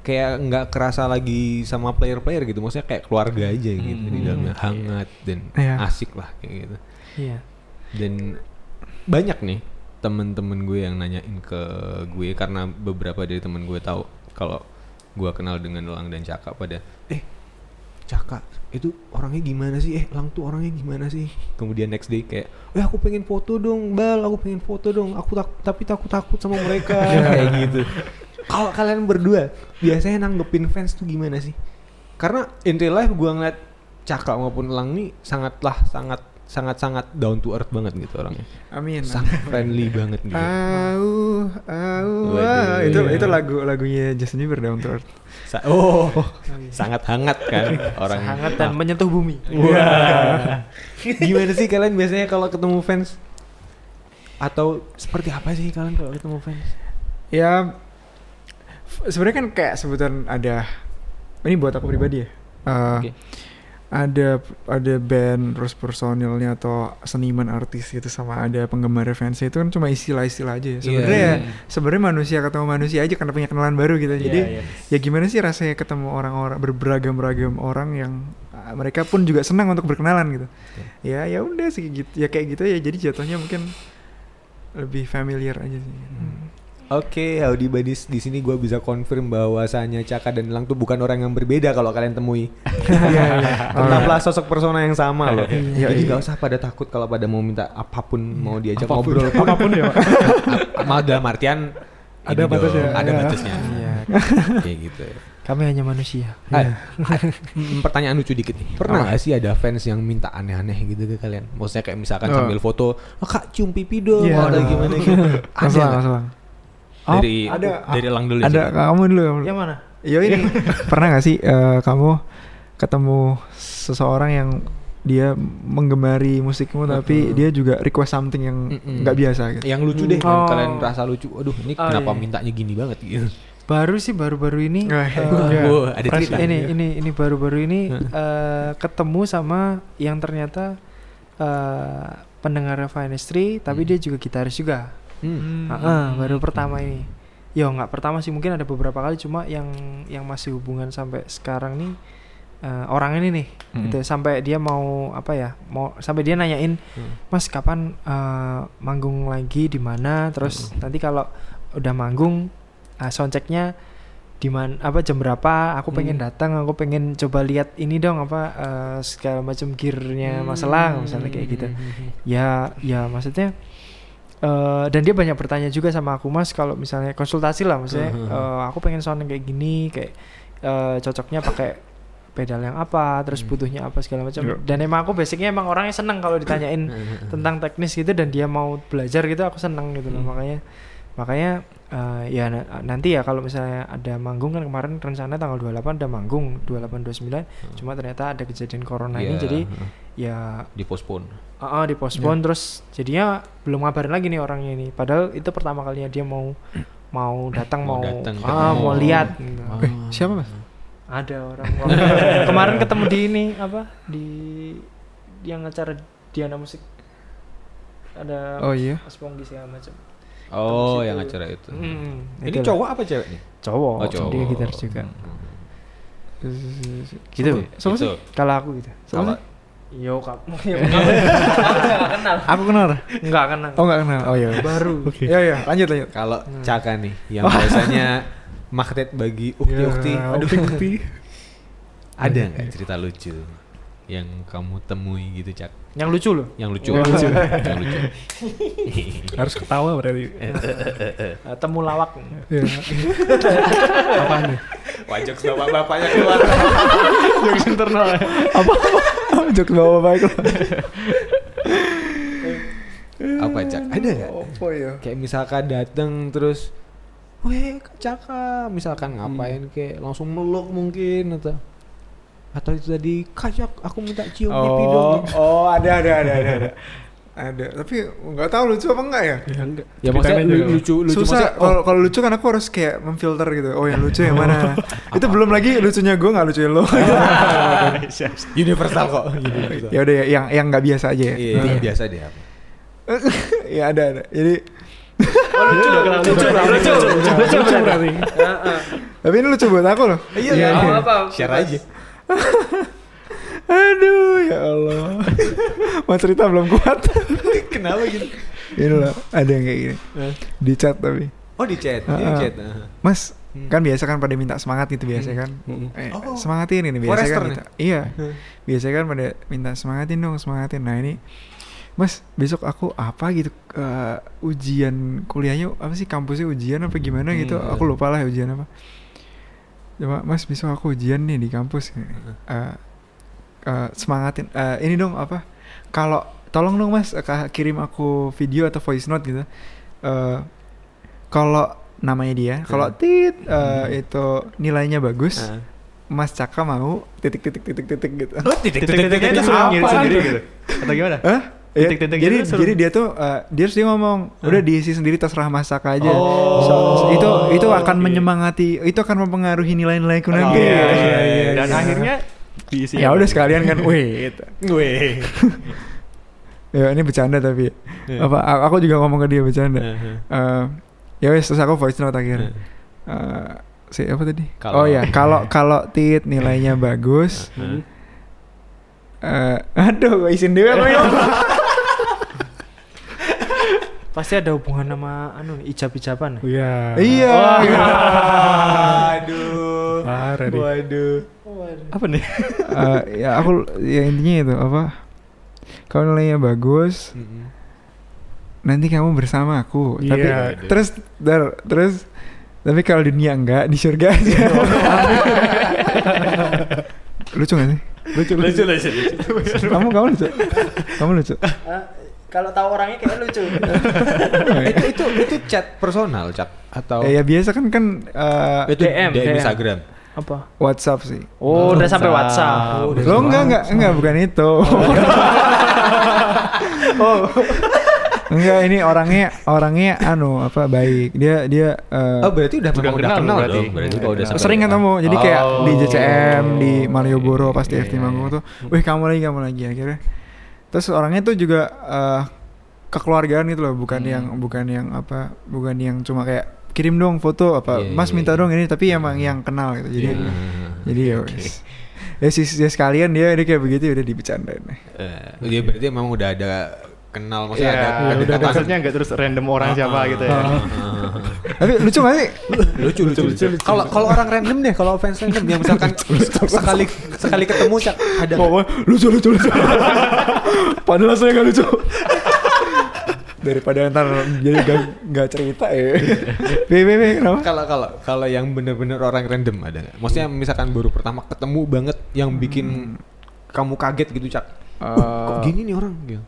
Kayak nggak kerasa lagi sama player-player gitu. Maksudnya kayak keluarga aja gitu di Hmm. dalamnya hangat dan Iya. asik lah kayak gitu. Iya. Dan banyak nih temen-temen gue yang nanyain ke gue karena beberapa dari temen gue tahu kalau gue kenal dengan Lang dan Caka pada eh Caka itu orangnya gimana sih? Eh Lang tuh orangnya gimana sih? Kemudian next day kayak eh aku pengen foto dong Bal aku pengen foto dong. Aku tak tapi takut takut sama mereka. Kayak gitu. Kalau kalian berdua biasanya nanggepin fans tuh gimana sih? Karena in real life gue ngeliat Caka maupun Lang nih sangatlah sangat sangat sangat down to earth banget gitu orangnya amin sangat friendly banget gitu Au, au, Waduh, ah. itu iya. itu lagu lagunya Justin Bieber Down to Earth. Sa- oh, sangat hangat kan orang Hangat dan menyentuh bumi. Wah. Gimana sih kalian biasanya kalau ketemu fans? Atau seperti apa sih kalian kalau ketemu fans? Ya sebenarnya kan kayak sebutan ada ini buat aku pribadi ya. Eh, Oke. Ada ada band terus personilnya atau seniman artis gitu sama ada penggemar fansnya itu kan cuma istilah-istilah aja ya. Sebenarnya Iya, ya, iya. sebenarnya manusia ketemu manusia aja karena punya kenalan baru gitu. Jadi Iya, iya. ya gimana sih rasanya ketemu orang-orang berberagam-beragam orang yang ah, mereka pun juga senang untuk berkenalan gitu. Ya ya udah sih gitu. Ya kayak gitu ya. Jadi jatuhnya mungkin lebih familiar aja sih. Hmm. Oke, Audi Badis di sini gue bisa confirm bahwasanya Caka dan Elang tuh bukan orang yang berbeda kalau kalian temui. Iya, iya. Tetaplah sosok persona yang sama loh. Iya, Jadi iya. nggak usah pada takut kalau pada mau minta apa pun mau diajak Apa pun, ngobrol pun. apa pun ya. Mau dalam artian Ada batasnya. Ada Iya. batasnya. Iya. Kayak gitu. Kami hanya manusia. Ah, pertanyaan lucu dikit nih. Pernah nggak sih ada fans yang minta aneh-aneh gitu ke kalian? Maksudnya kayak misalkan Oh. sambil foto, oh, kak cium pipi dong, Iya. atau gimana gitu. Ada Masalah, nggak? Masalah. Dari ada. dari Elang dulu. Ada coba. kamu dulu. dulu. Yang mana? Ya ini pernah gak sih eh, kamu ketemu seseorang yang dia menggemari musikmu tapi Mm-mm. dia juga request something yang nggak biasa gitu. Yang lucu deh, yang Oh. kalian rasa lucu. Aduh, ini Oh, kenapa iya. mintanya gini banget gitu. Baru sih baru-baru ini. Iya. Wah, ada cerita. ini Iya. ini ini baru-baru ini eh, ketemu sama yang ternyata eh pendengar Finestry tapi Hmm. dia juga gitaris juga. Hmm. Ah, ah, baru pertama ini. Ya nggak pertama sih mungkin ada beberapa kali cuma yang yang masih hubungan sampai sekarang nih eh, orang ini nih Mm. gitu sampai dia mau apa ya mau sampai dia nanyain Hmm. mas kapan eh, manggung lagi di mana terus nanti kalau udah manggung uh, soundchecknya di mana apa jam berapa aku pengen Hmm. datang aku pengen coba lihat ini dong apa eh, segala macam gearnya masalah misalnya kayak gitu Hmm. ya ya maksudnya eh dan dia banyak bertanya juga sama aku mas kalau misalnya konsultasi lah maksudnya Mhm. eh, aku pengen sound kayak gini kayak eh, cocoknya pakai pedal yang apa terus Hmm. butuhnya apa segala macam Iya. dan emang aku basicnya emang orangnya seneng kalau ditanyain Hmm. tentang teknis gitu dan dia mau belajar gitu aku seneng gitu loh Hmm. makanya makanya eh, ya na- nanti ya kalau misalnya ada manggung kan kemarin rencana tanggal 28 ada manggung 28 29 cuma ternyata ada kejadian corona ini Iya, jadi heeh. ya dipospon. Ah, ah, dipospon terus jadinya belum ngabarin lagi nih orangnya ini. Padahal itu pertama kalinya dia mau mau datang Mau mau, datang, ah ketemu. mau lihat. gitu. Ah. Eh, siapa mas? Ada orang kemarin ketemu di ini apa di yang acara Diana Musik ada Oh iya. Mas Ponggi segala macam. Oh, yang acara itu. Hmm, Ini itulah. cowok apa cewek nih? Cowok. Oh, cowok. Dia gitaris juga. Hmm. Gitu. Sama Itu. Kalau aku gitu. Kalau Yo kamu. Yo kamu. Enggak kenal. Aku kenal. Enggak kenal. Oh nggak kenal. Oh iya. Baru. Oke. Ya ya lanjut lanjut. kalau Hmm. Caka nih yang biasanya magnet bagi ukti-ukti. Ya, Aduh, ukti-ukti. ada nggak cerita lucu yang kamu temui gitu, Cak? Yang lucu loh. Yang lucu. Yang lucu. yang lucu. Harus ketawa berarti. Eh, temu lawak. Ya. Apaan nih? Wajok sama bapaknya keluar. Jokes internal ya. Apa? Jok baik loh. apa, Cak? Ada nggak? Apa ya? Kayak misalkan datang terus Weh, Kak Caka, misalkan Hmm. ngapain kayak langsung meluk mungkin atau atau itu tadi Kak Cak, aku minta cium pipi Oh, dong. oh ada ada ada ada ada. Ada, tapi nggak tahu lucu apa enggak ya? Ya enggak. Ya maksudnya lu- lucu lucu Susah. oh, Kalau kalau lucu kan aku harus kayak memfilter gitu. Oh yang lucu yang mana? Itu belum lagi lucunya gue nggak lucuin lo. universal kok. Ya udah ya, yang yang nggak biasa aja ya. Iya, yang biasa deh. apa. ya ada ada. Jadi Oh, lucu dong. Lucu, lucu, lucu, lucu, lucu, Lucu berarti. tapi ini lucu buat aku loh. Iya, Iya, iya. iya. apa? Share aja. Aduh ya Allah. Mau cerita belum kuat. Kenapa gitu? ini loh ada yang kayak gini. Di chat tapi. Oh di chat, Ah, di ah. chat. ah. Mas, Hmm. kan biasa kan pada minta semangat gitu biasa kan. Hmm. Eh, Oh. semangatin ini biasa Forester kan. minta- Iya. Hmm. Biasa kan pada minta semangatin dong, semangatin. Nah, ini Mas, besok aku apa gitu eh, ujian kuliahnya apa sih kampusnya ujian apa gimana gitu. Hmm. Aku lupa lah ujian apa. Coba Mas, besok aku ujian nih di kampus. Eh, eh, semangatin Eh, ini dong apa? Kalau tolong dong Mas ka- kirim aku video atau voice note gitu. Eh kalau namanya dia, kalau Hmm. tit eh, itu nilainya bagus, Ah. Mas Caka mau titik titik titik titik gitu. Oh, titik Titik-titiknya itu itu suruh ngirim apa? sendiri gitu. Atau gimana? Hah? Ya, Titik-titik jadi gitu jadi dia tuh eh, dia dia ngomong udah diisi sendiri terserah masak aja. Oh. So- itu itu akan oke. menyemangati itu akan mempengaruhi nilai-nilaiku Oh, nanti. iya, Ya, iya, ya, Dan ya. akhirnya diisi. ya udah sekalian kan, wait. Gue. Ya ini bercanda tapi Iya. apa aku juga ngomong ke dia bercanda. Eh, ya wes terus aku voice note akhirnya. Eh, si apa tadi? Kalau- Oh ya, kalau kalau tit nilainya bagus, eh aduh gue apa ya? Pasti ada hubungan sama anu nih, ijab-ijaban. Iya. Iya. Wah. Aduh. Parah nih. Waduh. Apa nih? Eh, ya aku ya intinya itu apa? Kalau nilainya bagus, Mm-mm. nanti kamu bersama aku. Tapi Iya. terus dar, terus tapi kalau dunia enggak di surga aja. lucu gak sih? Lucu lucu. lucu. kamu kamu lucu. Kamu lucu. kalau tahu orangnya kayak lucu. itu itu itu chat personal, chat atau Eh, ya biasa kan kan eh, itu DM, DM. Instagram. Apa? WhatsApp sih. Oh, udah sampai WhatsApp. Oh, Lo enggak enggak enggak bukan itu. oh. Enggak ini orangnya orangnya anu apa baik. Dia dia eh, Oh, berarti udah Udah memang udah kenal kenal berarti. dong. Berarti udah sering ketemu. Jadi kayak di Oh. JCM di Malioboro pas di Iya, FT iya, Manggung iya. tuh. Wih, kamu lagi kamu lagi akhirnya. Terus orangnya tuh juga eh, kekeluargaan gitu loh, bukan Hmm. yang bukan yang apa, bukan yang cuma kayak kirim dong foto apa, Iya, Mas iya, minta dong ini tapi emang yang kenal gitu. Jadi Iya. jadi ya wes. Ya sih ya sekalian dia dia kayak begitu udah dibecandain. Eh, dia berarti memang udah ada kenal maksudnya Iya, ada udah ada kedekatan. maksudnya nggak terus random orang siapa gitu ya. Tapi lucu gak sih? lucu lucu lucu. Kalau kalau orang random deh, kalau fans random yang misalkan sekali sekali ketemu Cak, ada Oh, lucu lucu lucu. Padahal saya gak lucu. Daripada ntar jadi gak, gak cerita ya. Bebe, bebe, kenapa? kalau kalau kalau yang bener-bener orang random ada nggak? Maksudnya misalkan baru pertama ketemu banget yang bikin kamu kaget gitu cak. Uh, kok Eh, gini nih orang gitu.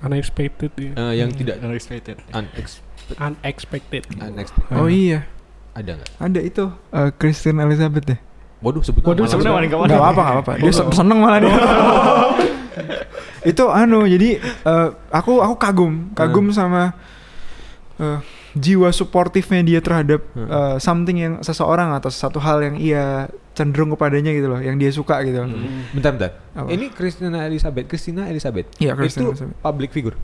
Unexpected ya. Eh, yang tidak Unexpected. unex- Unexpected. unexpected. Oh iya, Ada nggak? ada itu eh, Christine Elizabeth deh. Waduh sebut Waduh, nama paling Gak apa-apa, gak apa-apa. Dia se- seneng malah dia. itu anu, jadi eh, aku aku kagum, kagum sama eh, jiwa suportifnya dia terhadap Hmm. eh, something yang seseorang atau satu hal yang ia cenderung kepadanya gitu loh, yang dia suka gitu. Hmm. Bentar bentar. Apa? Ini Christina Elizabeth, Christina Elizabeth. Iya, Christina Itu Elizabeth. public figure.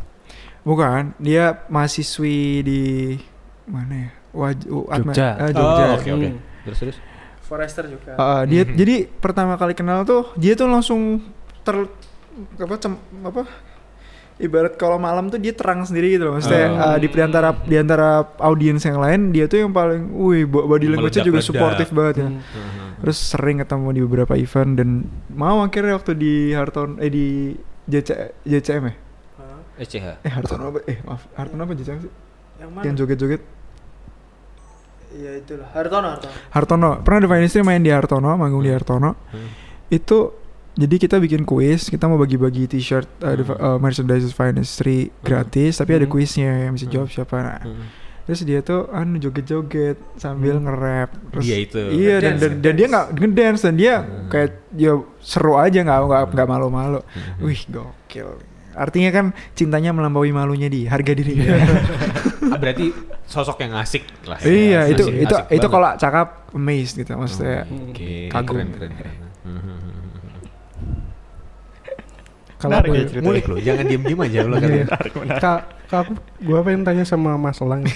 Bukan, dia mahasiswi di mana ya? Waj Atma- Jogja. eh, Jogja. Oh, oke oke. Hmm. Terus terus. Forester juga. Uh, dia Mhm. jadi pertama kali kenal tuh dia tuh langsung ter apa cem, apa ibarat kalau malam tuh dia terang sendiri gitu loh maksudnya Oh. uh, di antara di antara audiens yang lain dia tuh yang paling wih bo- body language-nya juga suportif banget ya Hmm. terus sering ketemu di beberapa event dan mau akhirnya waktu di Harton eh di JC, JCM ya SCH. eh Harton apa eh maaf Harton apa JCM sih Yang yang joget-joget Iya itulah. Hartono, Hartono. Hartono pernah The Finestry main di Hartono manggung di Hartono Hmm. itu jadi kita bikin kuis kita mau bagi-bagi t-shirt uh, Hmm. uh, merchandise Finestry gratis tapi ada Hmm. kuisnya yang bisa Hmm. jawab siapa nah, Hmm. terus dia tuh anu joget-joget sambil Hmm. nge-rap terus Dia itu. iya dan, dan, dan dia nggak ngedance dan dia Hmm. kayak ya seru aja nggak nggak nggak malu-malu Hmm. wih gokil artinya kan cintanya melampaui malunya di harga dirinya Ah, berarti sosok yang asik lah. ya. iya itu Asik- itu asik itu kalau cakap amazed gitu maksudnya Hmm. Oke, Kagum. keren keren keren. Kalau aku ya ya. Mulik loh, jangan diem diem aja lo kan. Iya. Kak, kak aku gua pengen tanya sama Mas Elang.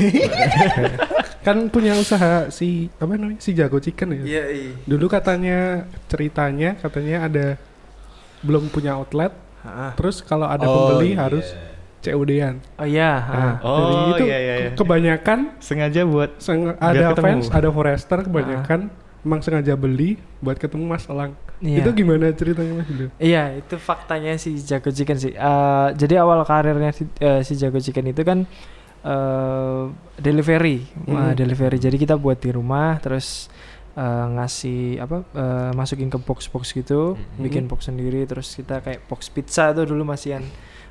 kan punya usaha si apa namanya? Si Jago Chicken ya. Iya, iya. Dulu katanya ceritanya katanya ada belum punya outlet, Ah. terus kalau ada Oh, pembeli iya. harus COD-an. Oh iya, Nah, ah. dari Oh, itu iya, iya, iya. kebanyakan Sengaja buat seng- ada ketemu. fans, ada forester kebanyakan emang sengaja beli buat ketemu Mas Elang. Iya. Itu gimana ceritanya Mas dulu? Iya, itu faktanya si Jago Chicken sih. Eh, jadi awal karirnya si, eh, si Jago Chicken itu kan eh delivery, Hmm. delivery. Jadi kita buat di rumah, terus eh, ngasih apa, eh, masukin ke box-box gitu, Hmm. bikin box sendiri. Terus kita kayak box pizza tuh dulu masih yang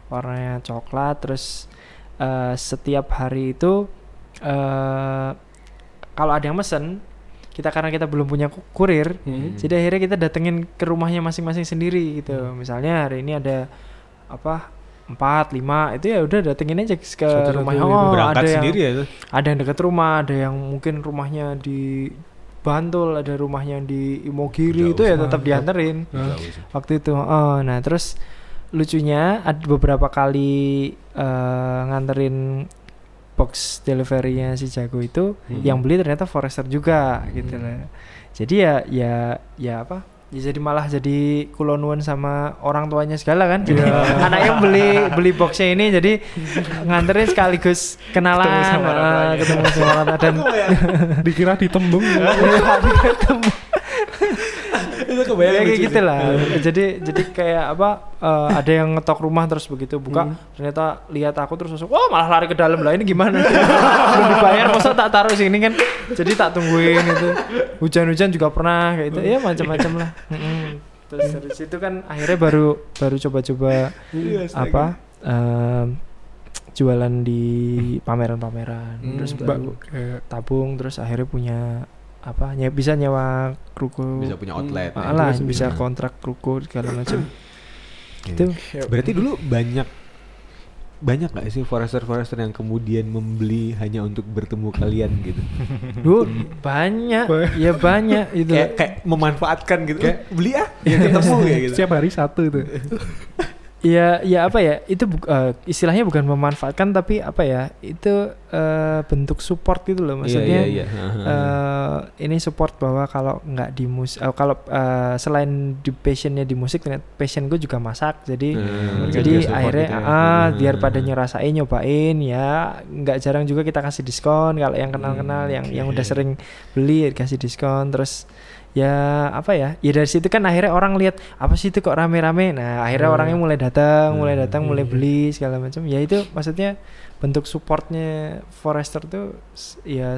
warnanya coklat. Terus eh, setiap hari itu eh kalau ada yang mesen, kita karena kita belum punya ku- kurir, Hmm. jadi akhirnya kita datengin ke rumahnya masing-masing sendiri gitu. Misalnya hari ini ada apa empat lima itu ya udah datengin aja ke Satu-satu rumah gitu. oh Berangkat ada yang sendiri ya itu. ada yang dekat rumah ada yang mungkin rumahnya di Bantul ada rumahnya di Imogiri Jauh itu ya tetap dianterin? Jauh waktu itu oh nah terus lucunya ada beberapa kali eh, nganterin box deliverynya si Jago itu Hmm. yang beli ternyata Forester juga gitu lah. Jadi ya ya ya apa? Ya jadi malah jadi kulonuan sama orang tuanya segala kan? Jadi anaknya beli beli boxnya ini jadi nganterin sekaligus kenalan Ketemu sama orang tuanya. ketemu sama orang dan Dikira ditembung. ketemu Itu ya kayak gitu lah. Jadi jadi kayak apa eh, ada yang ngetok rumah terus begitu buka ternyata lihat aku terus langsung wah malah lari ke dalam lah ini gimana? Belum dibayar masa tak taruh sini kan? Jadi tak tungguin itu. Hujan-hujan juga pernah kayak gitu. Ya macam-macam lah. Terus dari situ kan akhirnya baru baru coba-coba apa em, jualan di pameran-pameran. Hmm, terus baru kayak tabung terus akhirnya punya apa nye- bisa nyewa ruko Bisa punya outlet. Ah ya. lah bisa bisa. kontrak ruko segala macam Iya. itu Berarti dulu banyak banyak gak sih forester-forester yang kemudian membeli hanya untuk bertemu kalian gitu? dulu banyak ya banyak itu kayak kayak memanfaatkan gitu. Kayak beli ah, ya ketemu kayak gitu. Setiap hari satu itu. Ya ya apa ya itu bu- eh, istilahnya bukan memanfaatkan tapi apa ya itu eh, bentuk support gitu loh. Maksudnya iya, iya, iya. eh, ini support bahwa kalau nggak di musik kalau eh, selain di passionnya di musik ternyata passion gue juga masak. Jadi Hmm, jadi akhirnya gitu ya. ah Hmm. biar pada nyerasain nyobain ya. Nggak jarang juga kita kasih diskon. Kalau yang kenal-kenal Hmm, yang yang udah sering beli kasih diskon. Terus ya apa ya ya dari situ kan akhirnya orang lihat apa sih itu kok rame-rame nah akhirnya Hmm. orangnya mulai datang mulai Hmm. datang mulai Hmm. beli segala macam ya itu maksudnya bentuk supportnya Forester tuh ya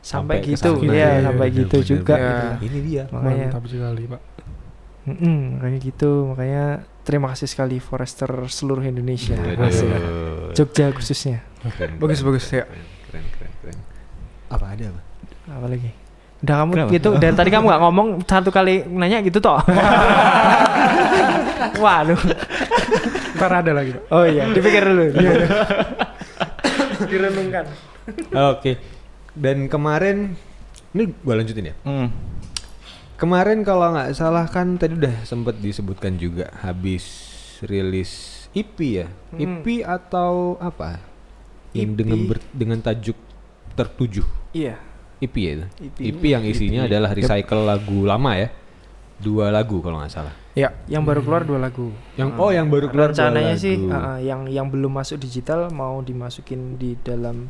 sampai, ke gitu ya iya, sampai bener, gitu bener, juga gitu lah. Ini dia. makanya Mantap sekali, Pak. Mm-mm, makanya gitu makanya terima kasih sekali Forester seluruh Indonesia Waduh. Asik. Jogja khususnya Keren, Bagus, keren, bagus, ya. Keren, keren, keren, keren. Apa ada apa? apa lagi udah kamu Kenapa? gitu dari tadi kamu nggak ngomong satu kali nanya gitu toh waduh Ntar ada lagi, oh iya dipikir dulu direnungkan Oke. Dan kemarin ini gua lanjutin ya. Hmm. Kemarin kalau nggak salah kan tadi udah sempet disebutkan juga habis rilis EP ya. Hmm. EP atau apa? Yang EP. dengan ber- dengan tajuk tertuju. iya EP ya itu. EP. EP yang isinya adalah recycle lagu lama ya. Dua lagu kalau nggak salah. Ya. yang baru keluar dua lagu Yang oh yang baru keluar dua rencananya sih lagu. uh, uh, yang yang belum masuk digital mau dimasukin di dalam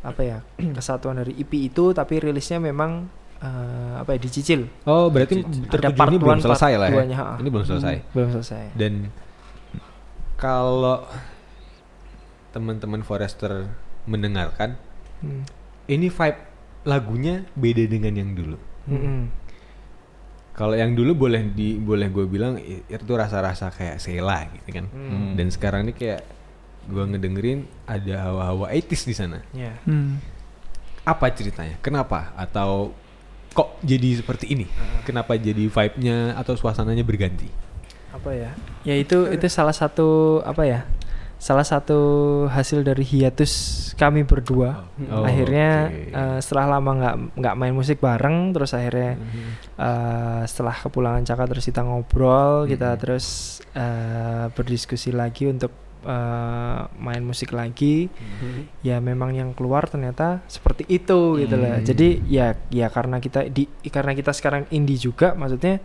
apa ya kesatuan dari EP itu tapi rilisnya memang uh, apa ya dicicil Oh berarti tertuju part ini belum selesai lah ya. duanya, ha. Ini belum selesai. belum selesai Dan kalau teman-teman Forester mendengarkan, Hmm. ini vibe lagunya beda dengan yang dulu. Mm-mm. Kalau yang dulu boleh di boleh gue bilang i- itu rasa-rasa kayak Sheila gitu kan. Hmm. Dan sekarang ini kayak gue ngedengerin ada hawa-hawa 80s di sana. Ya. Hmm. Apa ceritanya? Kenapa? Atau kok jadi seperti ini? Kenapa jadi vibe-nya atau suasananya berganti? apa ya ya itu itu salah satu apa ya salah satu hasil dari hiatus kami berdua Oh, akhirnya oke. eh, setelah lama nggak nggak main musik bareng terus akhirnya Mhm. eh, setelah kepulangan Caka terus kita ngobrol kita Mhm. terus eh, berdiskusi lagi untuk eh, main musik lagi ya memang yang keluar ternyata seperti itu gitu lah Hmm. jadi ya ya karena kita di karena kita sekarang indie juga maksudnya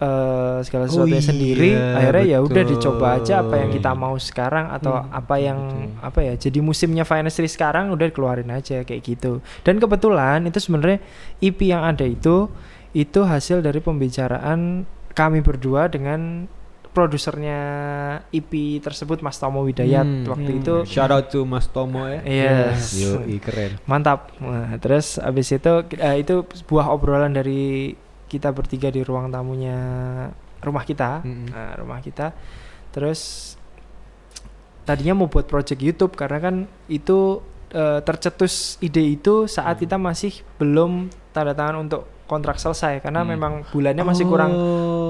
eh segala Oh sesuatunya sendiri iya, akhirnya ya udah dicoba aja apa yang kita mau sekarang atau Hmm, apa yang betul. apa ya jadi musimnya Finestry sekarang udah keluarin aja kayak gitu dan kebetulan itu sebenarnya EP yang ada itu itu hasil dari pembicaraan kami berdua dengan produsernya EP tersebut Mas Tomo Widayat Hmm. waktu Hmm. itu Shout out to Mas Tomo ya. Yes. Yoi, keren. mantap nah, terus abis itu eh, itu sebuah obrolan dari kita bertiga di ruang tamunya rumah kita Mm-mm. Nah, rumah kita terus tadinya mau buat project YouTube karena kan itu eh, tercetus ide itu saat Hmm. kita masih belum tanda tangan untuk kontrak selesai karena Hmm. memang bulannya masih kurang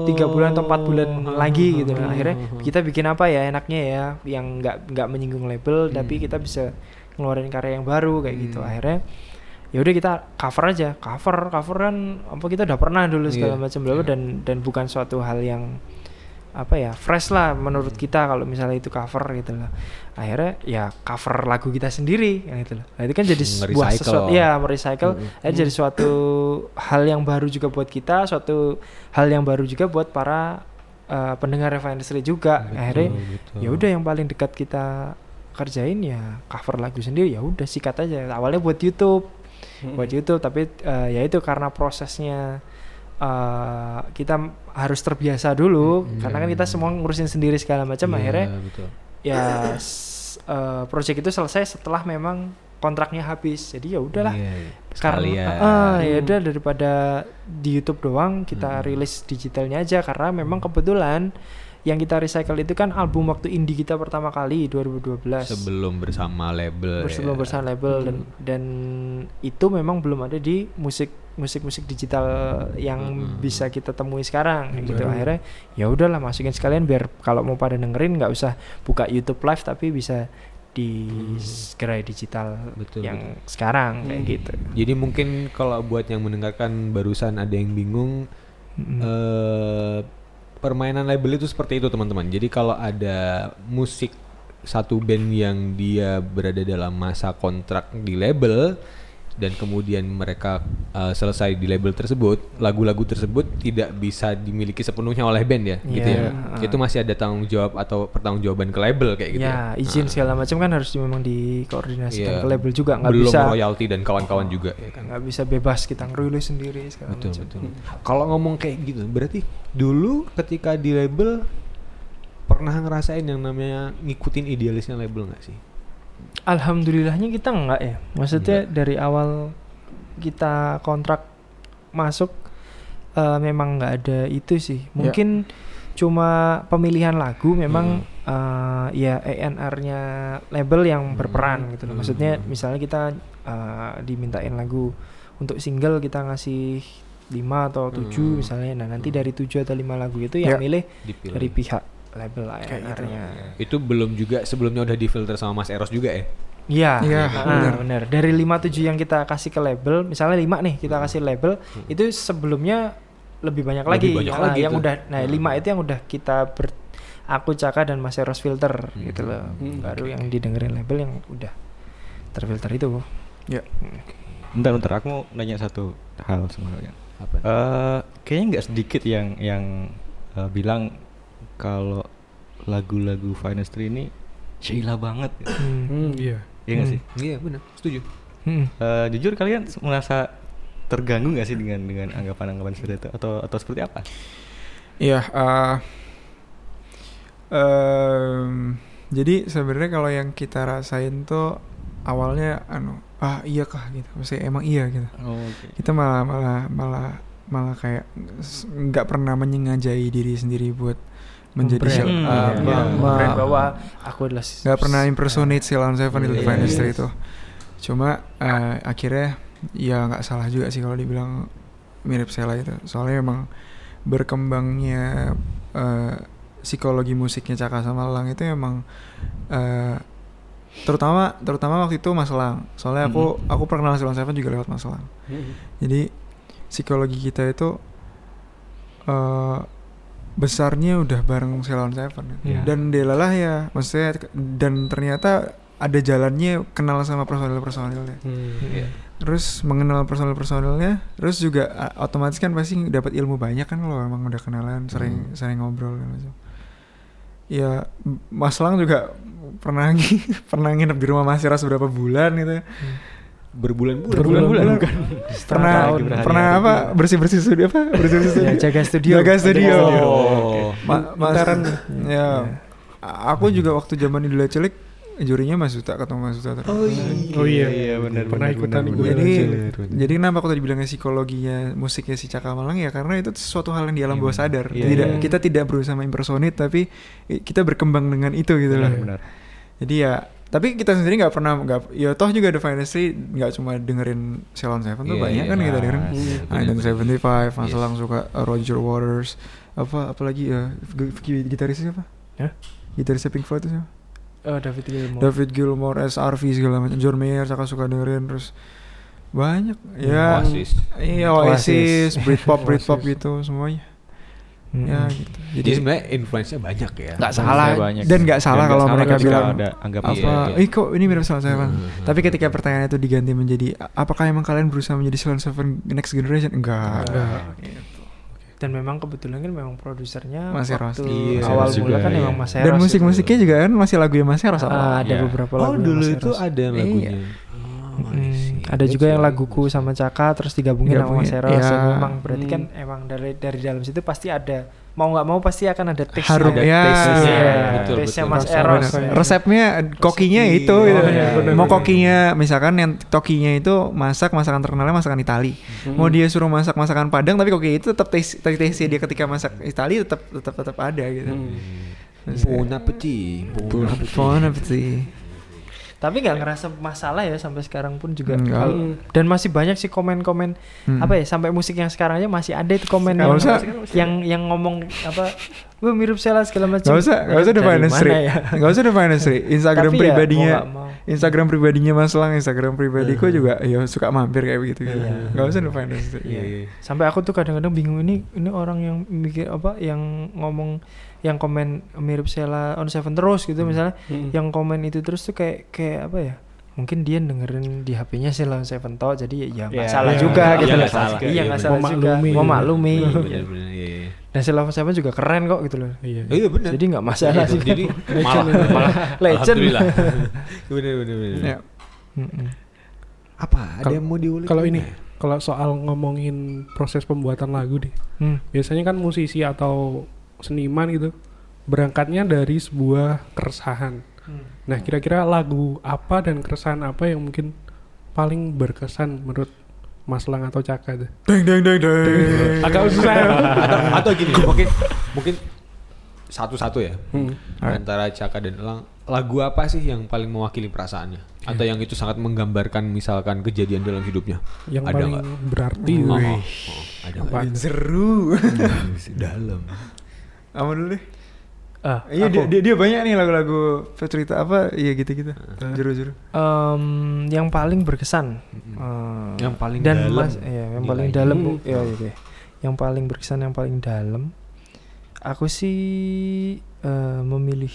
tiga bulan atau empat bulan Oh. lagi gitu nah, akhirnya kita bikin apa ya enaknya ya yang nggak nggak menyinggung label tapi Hmm. kita bisa ngeluarin karya yang baru kayak gitu Hmm. akhirnya ya udah kita cover aja. Cover cover kan apa kita udah pernah dulu segala Iya. macam bla, dan dan bukan suatu hal yang apa ya fresh lah menurut kita kalau misalnya itu cover gitu loh. Akhirnya ya cover lagu kita sendiri yang itu loh. Nah, itu kan jadi sebuah sesuatu ya merecycle Mm-mm. akhirnya jadi suatu hal yang baru juga buat kita suatu hal yang baru juga buat para eh, pendengar Industry juga. Betul, akhirnya ya udah yang paling dekat kita kerjain ya cover lagu sendiri ya udah sikat aja. Awalnya buat YouTube buat YouTube tapi eh, ya itu karena prosesnya eh, kita harus terbiasa dulu Hmm. karena kan kita semua ngurusin sendiri segala macam Iya, akhirnya betul. ya s- eh, project itu selesai setelah memang kontraknya habis jadi ya udahlah Iya, iya. karena Sekalian. ah, ya udah daripada di YouTube doang kita Hmm. rilis digitalnya aja karena memang kebetulan yang kita recycle itu kan album waktu indie kita pertama kali 2012 sebelum bersama label sebelum ya. bersama label dan dan itu memang belum ada di musik musik musik digital yang Mm-mm. bisa kita temui sekarang Yang gitu akhirnya ya udahlah masukin sekalian biar kalau mau pada dengerin nggak usah buka YouTube live tapi bisa di gerai digital Betul, yang sekarang kayak Hmm. gitu Jadi mungkin kalau buat yang mendengarkan barusan ada yang bingung Mm-mm. eh permainan label itu seperti itu teman-teman. Jadi kalau ada musik satu band yang dia berada dalam masa kontrak di label dan kemudian mereka eh, selesai di label tersebut, lagu-lagu tersebut tidak bisa dimiliki sepenuhnya oleh band ya, gitu Iya. ya. Itu masih ada tanggung jawab atau pertanggungjawaban ke label kayak gitu ya. ya izin Ah. segala macam kan harus memang dikoordinasikan Iya. ke label juga nggak Belum bisa royalti dan kawan-kawan juga ya kan. nggak bisa bebas kita ngerilis sendiri segala Betul macam betul. Kalau ngomong kayak gitu, berarti dulu ketika di label pernah ngerasain yang namanya ngikutin idealisnya label nggak sih? Alhamdulillahnya kita enggak ya. Maksudnya Enggak. dari awal kita kontrak masuk eh, memang nggak ada itu sih. Mungkin cuma pemilihan lagu memang eh, ya ENR-nya label yang Hmm. berperan gitu loh. Maksudnya Hmm. misalnya kita eh, dimintain lagu untuk single kita ngasih 5 atau 7 Hmm. misalnya. Nah, nanti dari 7 atau 5 lagu itu yang Ya. milih Dipilih. dari pihak label Kayak gitu. ENR-nya. Itu belum juga sebelumnya udah difilter sama Mas Eros juga ya? Iya, Iya, ah, benar. benar. Dari 57 yang kita kasih ke label, misalnya 5 nih kita kasih label, Hmm. itu sebelumnya lebih banyak Lebih lagi. banyak Ah, lagi yang tuh. udah nah Hmm. 5 itu yang udah kita ber aku Caka dan Mas Eros filter Hmm. gitu loh. Hmm. Baru yang didengerin label yang udah terfilter itu. Ya. Bentar, bentar. Aku mau nanya satu hal sebenarnya. Apa? Eh, kayaknya nggak sedikit yang yang eh, bilang kalau lagu-lagu Finestry ini Sheila banget. gitu. Hmm. Hmm, iya. Iya nggak Hmm. sih? Iya benar, setuju. Hmm. Eh, jujur kalian merasa terganggu nggak sih dengan dengan anggapan-anggapan seperti itu atau atau seperti apa? Iya. eh, em, jadi sebenarnya kalau yang kita rasain tuh awalnya anu ah iya kah gitu, maksudnya emang iya gitu. Oh, Oke. Kita malah malah malah malah kayak nggak pernah menyengajai diri sendiri buat menjadi. Shell- Hmm, uh, iya, me- iya. Membrand bahwa aku adalah nggak pernah impersonate Ceylon Seven di Iya, Divine iya, History iya. itu. Cuma eh, akhirnya ya nggak salah juga sih kalau dibilang mirip Sela itu. Soalnya emang berkembangnya eh, psikologi musiknya Caka sama Lang itu emang eh, terutama terutama waktu itu Mas Lang. Soalnya aku aku pernah Ceylon Seven juga lewat Mas Lang. Jadi psikologi kita itu eh besarnya udah bareng Ceylon Seven Iya. dan delalah ya maksudnya dan ternyata ada jalannya kenal sama personil-personilnya Hmm. Iya. terus mengenal personil-personilnya terus juga otomatis kan pasti dapat ilmu banyak kan kalau emang udah kenalan sering Hmm. sering ngobrol dan macam ya Mas Lang juga pernah pernah nginep di rumah Mas Iras beberapa bulan gitu Berbulan-bulan. Berbulan-bulan, bukan. pernah tahun. pernah apa bersih bersih studio apa bersih bersih studio Ya, jaga studio. jaga studio Oh. Ma- ya aku juga waktu zaman di Cilik jurinya Mas Duta ketemu Mas Duta terus. Oh iya. Iya, benar, Pernah benar, ikutan benar, gue. jadi Cilik. jadi kenapa aku tadi bilangnya psikologinya musiknya si Caka Malang ya karena itu sesuatu hal yang di alam Iya, bawah sadar iya, tidak iya. kita tidak berusaha impersonate tapi kita berkembang dengan itu gitu loh Benar, benar. jadi ya tapi kita sendiri nggak pernah nggak ya toh juga The Finestry nggak cuma dengerin Ceylon Seven tuh Iya, banyak iya, kan kita iya. dengerin Hmm. Nah, dan Seventy Five, Mas Yes. Suka uh, Roger Waters, apa apalagi ya g- g- gitarisnya siapa? Hah? Gitarisnya Pink Floyd itu siapa? Oh, David Gilmour. David Gilmour, SRV segala macam, John Mayer, saya suka dengerin terus banyak ya. Oasis. Iya Oasis. Oasis, Britpop, Britpop gitu semuanya. Mm-mm. Ya gitu. Jadi sebenarnya influence-nya banyak ya. Influence-nya salah banyak. dan nggak salah Dan kalau nggak mereka bilang ada anggapan apa Iya, iya. kok ini mirip sama Seven Hmm. tapi ketika pertanyaan itu diganti menjadi apakah emang kalian berusaha menjadi Silent Seven next generation enggak Enggak. Dan memang kebetulan kan memang produsernya Mas Eros. waktu Iya, awal Eros mula juga, kan iya. memang Mas Eros. dan gitu. musik-musiknya juga kan masih lagu yang Mas Eros Ah, ada Iya. beberapa Oh lagu yang dulu Mas itu Eros. ada Iya. lagunya. Oh, I Mm, see. ada juga yang That's laguku sama Caka terus digabungin sama Gabungin, Mas Eros. Dan memang berarti kan Hmm. emang dari dari dalam situ pasti ada mau nggak mau pasti akan ada taste Harum, ya. taste-nya. Iya, Betul. Mas Eros. ya. resepnya kokinya Resep itu di- gitu. Oh, iya, bener, mau kokinya misalkan yang tokinya itu masak masakan terkenalnya masakan Itali Hmm. mau dia suruh masak masakan Padang tapi koki itu tetap taste taste dia ketika masak Itali tetap tetap tetap ada gitu Hmm. Bon appetit. Bon appetit. Bon appetit. Tapi nggak ngerasa masalah ya sampai sekarang pun juga. Kalau- dan masih banyak sih komen-komen Hmm. apa ya sampai musik yang sekarang aja masih ada itu komen Nggak yang, usah. yang yang ngomong apa gue mirip Sheila segala macam. Gak usah, gak usah Finestry mana ya? Gak usah The Finestry Instagram Tapi ya, Instagram pribadinya Mas Lang Instagram pribadiku juga ya suka mampir kayak begitu gitu. Iya. Gak usah Finestry Iya, iya. Sampai aku tuh kadang-kadang bingung ini ini orang yang mikir apa yang ngomong yang komen mirip Sheila on Seven terus gitu misalnya Hmm. yang komen itu terus tuh kayak kayak apa ya mungkin dia dengerin di HP-nya Sheila on Seven toh jadi ya nggak Iya, salah iya. juga Iya, gitu loh. salah. iya Iya, nggak bener. salah juga Memaklumi. Dan Sheila on Seven juga keren kok gitu loh Iya. Oh, iya benar. jadi nggak masalah sih Jadi malah malah Legend. Alhamdulillah. benar benar benar. Ya. Mm-mm. Apa? Ada Kalau- yang mau diulik? Kalau ini, kalau soal ngomongin proses pembuatan lagu deh. Hmm. Biasanya kan musisi atau seniman gitu berangkatnya dari sebuah keresahan. Hmm. Nah, kira-kira lagu apa dan keresahan apa yang mungkin paling berkesan menurut Mas Lang atau Caka tuh? Deng deng deng deng. Agak susah ya. atau, atau gini mungkin mungkin satu-satu ya. Hmm. antara Caka dan Elang. Lagu apa sih yang paling mewakili perasaannya? Atau yang itu sangat menggambarkan misalkan kejadian dalam hidupnya? Yang Ada paling nggak? berarti Oh, oh, oh, ada? Seru. Dalam. Apa dulu deh Ah, Iya dia, dia, dia banyak nih lagu-lagu cerita apa Iya gitu-gitu Ah. Juru-juru Em, yang paling berkesan eh, Yang paling dan dalam mas ya yang paling nilainya. dalam Hmm. bu- ya, ya, ya. yang paling berkesan yang paling dalam aku sih eh, memilih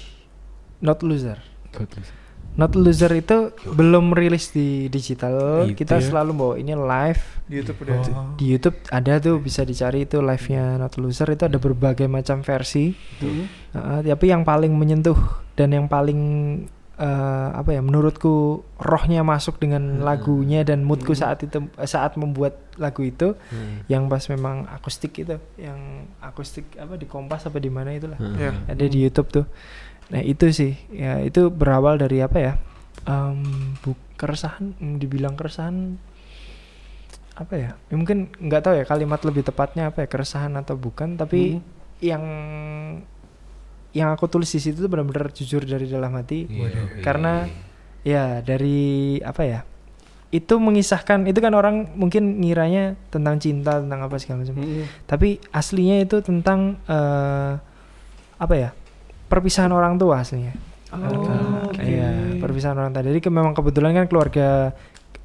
Not Loser Not Loser itu belum rilis di digital Gitu kita ya. selalu bawa ini live Di Youtube udah ada. di YouTube ada tuh bisa dicari itu live-nya Not Loser itu ada berbagai macam versi Hmm. Uh, tapi yang paling menyentuh dan yang paling uh, apa ya menurutku rohnya masuk dengan Hmm. lagunya dan moodku Hmm. saat itu saat membuat lagu itu Hmm. yang pas memang akustik itu yang akustik apa di Kompas apa di mana itulah Hmm. Iya. ada di YouTube tuh nah itu sih. Ya itu berawal dari apa ya? Um, bu keresahan mm, dibilang keresahan apa ya, Ya mungkin nggak tahu ya kalimat lebih tepatnya apa ya keresahan atau bukan tapi Hmm. yang yang aku tulis di situ tuh benar-benar jujur dari dalam hati. Iya, karena iya. ya dari apa ya? Itu mengisahkan itu kan orang mungkin ngiranya tentang cinta tentang apa segala macam. Hmm. tapi aslinya itu tentang eh, apa ya perpisahan orang tua aslinya Oh, oke. Iya, perpisahan orang tua jadi ke- memang kebetulan kan keluarga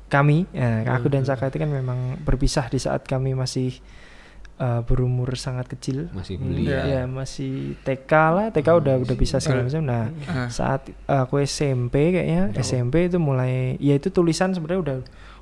kami ya, aku dan Hmm. Caka itu kan memang berpisah di saat kami masih eh, berumur sangat kecil masih Hmm. belia ya masih TK lah TK udah udah bisa segala macam nah Ah. saat aku SMP kayaknya SMP itu mulai ya itu tulisan sebenarnya udah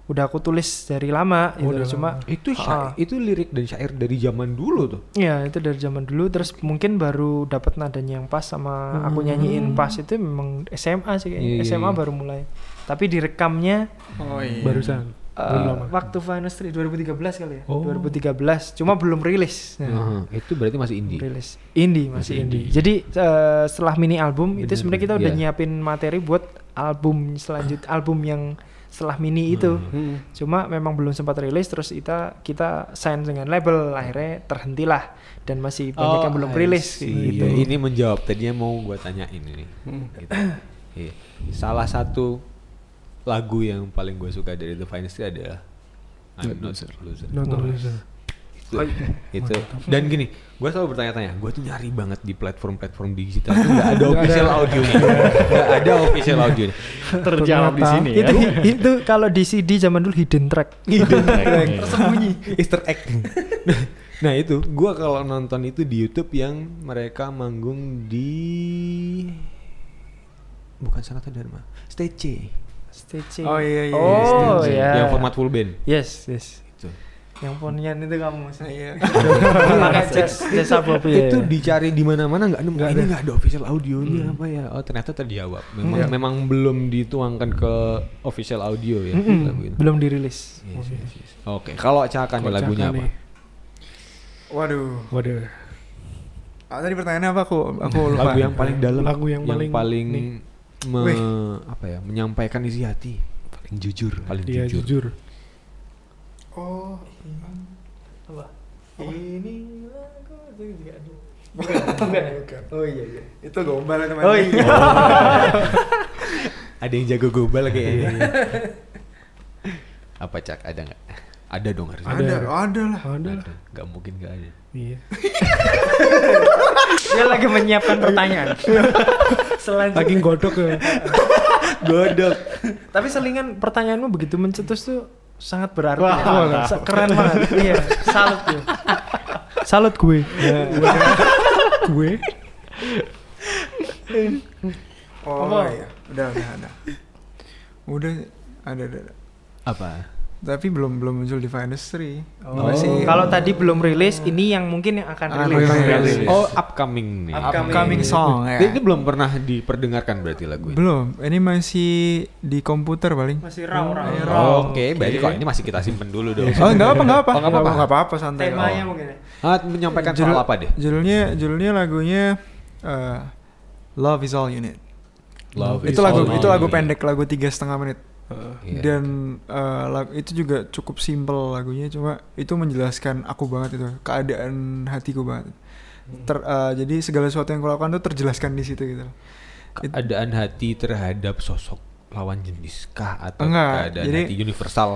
udah aku tulis dari lama Oh, gitu. udah cuma lama. itu syair, itu lirik dan syair dari zaman dulu tuh? Ya itu dari zaman dulu. Terus mungkin baru dapat nadanya yang pas sama aku nyanyiin pas itu memang SMA sih kayaknya. Iya, iya, SMA iya. baru mulai. Tapi direkamnya Oh iya. Barusan. eh, Belum lama. waktu Finestry 2013 kali ya. Oh. 2013 cuma belum rilis. Nah, Heeh, itu berarti masih indie? Rilis. Indie masih, Masih indie. indie. Jadi eh, setelah mini album itu Bener, sebenarnya kita udah iya. nyiapin materi buat album selanjut album yang setelah mini itu. Hmm. Cuma memang belum sempat rilis terus kita kita sign dengan label akhirnya terhentilah dan masih banyak yang belum rilis gitu. Iya, ini menjawab tadinya mau gua tanyain ini Hmm. gitu. Iya. Salah satu lagu yang paling gue suka dari The Finest adalah I'm Not a Loser. Nonton loser. Itu, itu. Dan gini, gue selalu bertanya-tanya, gue tuh nyari banget di platform-platform digital tuh nggak ada official audionya, nggak ada official audionya. Terjawab di sini ya. itu itu kalau di CD zaman dulu hidden track. Hidden track. Tersembunyi. Easter egg. nah itu, gue kalau nonton itu di YouTube yang mereka manggung di bukan Sanata Dharma, Stage C. Stage. Oh, iya, iya, Oh Stage C. ya. Yang format full band. Yes, yes. Itu. Yang ponian itu kamu. Iya. Pakai jasa ya. itu dicari di mana-mana nggak nemu ini ada. nggak ada official audionya apa ya oh ternyata terjawab memang Iya. memang belum dituangkan ke official audio ya Mm-mm, lagu itu. belum dirilis. Yes, yes, yes. oke kalau Caka nih Kocak lagunya nih. apa Waduh. Waduh. Ah, tadi pertanyaannya apa aku aku lupa. lagu yang paling dalam Lagu yang paling- paling nih. me- apa ya menyampaikan isi hati paling jujur paling Iya jujur, jujur. Oh. Apa? Ini Bukan, bukan. ya? Oh iya iya. Itu gombal teman. Oh iya. ada yang jago gobal kayaknya apa cak ada nggak ada dong harusnya Ada, Ada. ada lah. Ada lah. nggak mungkin nggak ada Iya. Dia lagi menyiapkan pertanyaan. Selanjutnya. Lagi godok ya. godok Tapi selingan pertanyaanmu begitu mencetus tuh sangat berarti. Wah, ya. wah. Keren banget. iya, salut gue. Salut gue. Gue. Oh Apa? iya. Udah udah ada. Udah ada ada. ada. apa Tapi belum belum muncul di Finest 3. Oh. Masih Kalau tadi belum rilis, ini yang mungkin yang akan Akan rilis. rilis. oh upcoming nih Upcoming. upcoming song ya. Ini belum pernah diperdengarkan berarti lagu ini. Belum. Ini masih di komputer paling. Masih raw raw. Oh, raw. Oke, berarti kalau ini masih kita simpen dulu dong. Oh enggak apa enggak apa. Oh, nggak apa-apa. Enggak apa-apa santai. Temanya Oh. mungkin. ya. Ah, menyampaikan soal Judul- apa deh? Judulnya judulnya lagunya eh, Love is all you need. Love itu is lagu all itu lagu pendek lagu tiga setengah menit Iya. dan eh, lagu itu juga cukup simple lagunya cuma itu menjelaskan aku banget itu keadaan hatiku banget Ter, eh, jadi segala sesuatu yang kulakukan tuh terjelaskan di situ gitu It- keadaan hati terhadap sosok lawan jenis kah atau Enggak, keadaan jadi- hati universal?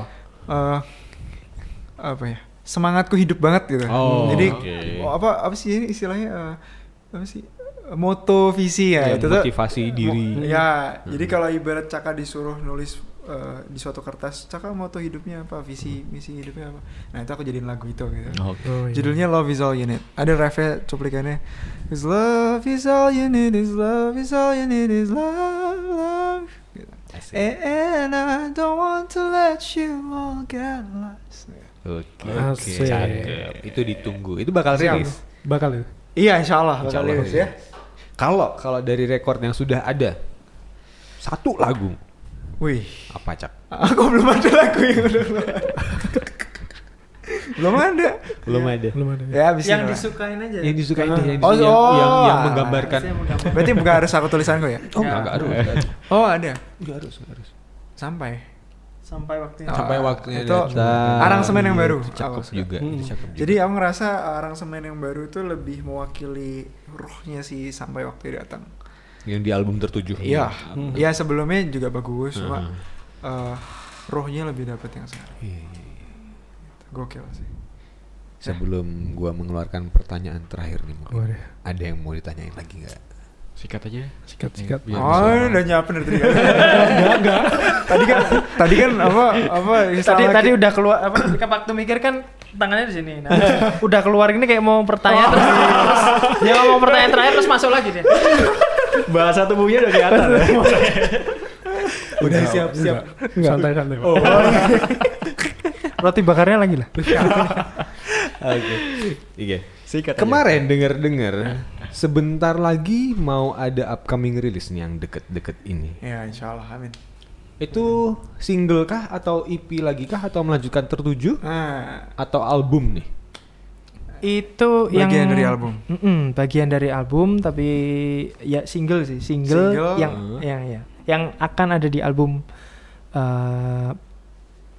eh, apa ya semangatku hidup banget gitu Oh, jadi oke. oh, apa apa sih ini istilahnya eh, apa sih moto visi ya, Ya, itu tuh motivasi Mo- diri. Ya, jadi Hmm. kalau ibarat Caka disuruh nulis eh, di suatu kertas, Caka moto hidupnya apa, visi misi hidupnya apa. Nah, itu aku jadiin lagu itu gitu. Oke. Oh, iya. Judulnya Love is all you need. Ada refnya cuplikannya. Cause love is all you need is love is all you need is love, love. Gitu. And I don't want to let you all get lost. Oke, Asik. oke, cakep. Itu ditunggu. Itu bakal rilis. Bakal ya. Iya, insya Allah. Insya bakal Allah rilis ya. Kalau kalau dari rekor yang sudah ada satu lagu Wih, apa cak? aku belum ada lagu yang udah belum ada. Belum ada. Belum ada. Ya, abis Yang disukain aja. Yang disukai deh, yang, Oh, yang, oh. yang, yang menggambarkan. Berarti bukan harus aku tulisanku ya? Oh, enggak, enggak harus. Oh, ada. Enggak harus, enggak harus. Sampai. Sampai waktunya. Oh. Sampai waktunya itu datang. aransemen yang baru. Itu cakep Aku suka. juga. Hmm. Itu cakep juga. Jadi aku ngerasa aransemen yang baru itu lebih mewakili ruhnya sih sampai waktu datang. Yang di album tertujuh. Iya. Hmm. Iya sebelumnya juga bagus, cuma Heeh. eh, ruhnya lebih dapet yang sekarang. Iya, iya, iya. Gokil sih. Sebelum gua mengeluarkan pertanyaan terakhir nih, mungkin Waduh. ada yang mau ditanyain lagi nggak? Sikat aja. Sikat, sikat. Biar oh, udah nyiapin dari tadi kan? enggak, enggak. Tadi kan tadi kan apa apa Tadi tadi udah keluar apa ketika waktu mikir kan tangannya di sini. Nah, udah keluar ini kayak mau pertanyaan terus, terus dia ngomong pertanyaan terakhir terus masuk lagi dia. Bahasa tubuhnya udah kelihatan. Udah siap siap. Santai santai. Pak. Oh, Roti bakarnya lagi lah. Oke. Iya. Sikat aja. Kemarin dengar-dengar sebentar lagi mau ada upcoming rilis nih yang deket-deket ini. ya insya Allah amin. Itu single kah atau EP lagi kah atau melanjutkan tertuju Nah, atau album nih? Itu yang Bagian dari album. Mm-mm, bagian dari album tapi ya single sih, single, Single. yang Hmm. yang ya yang akan ada di album eh,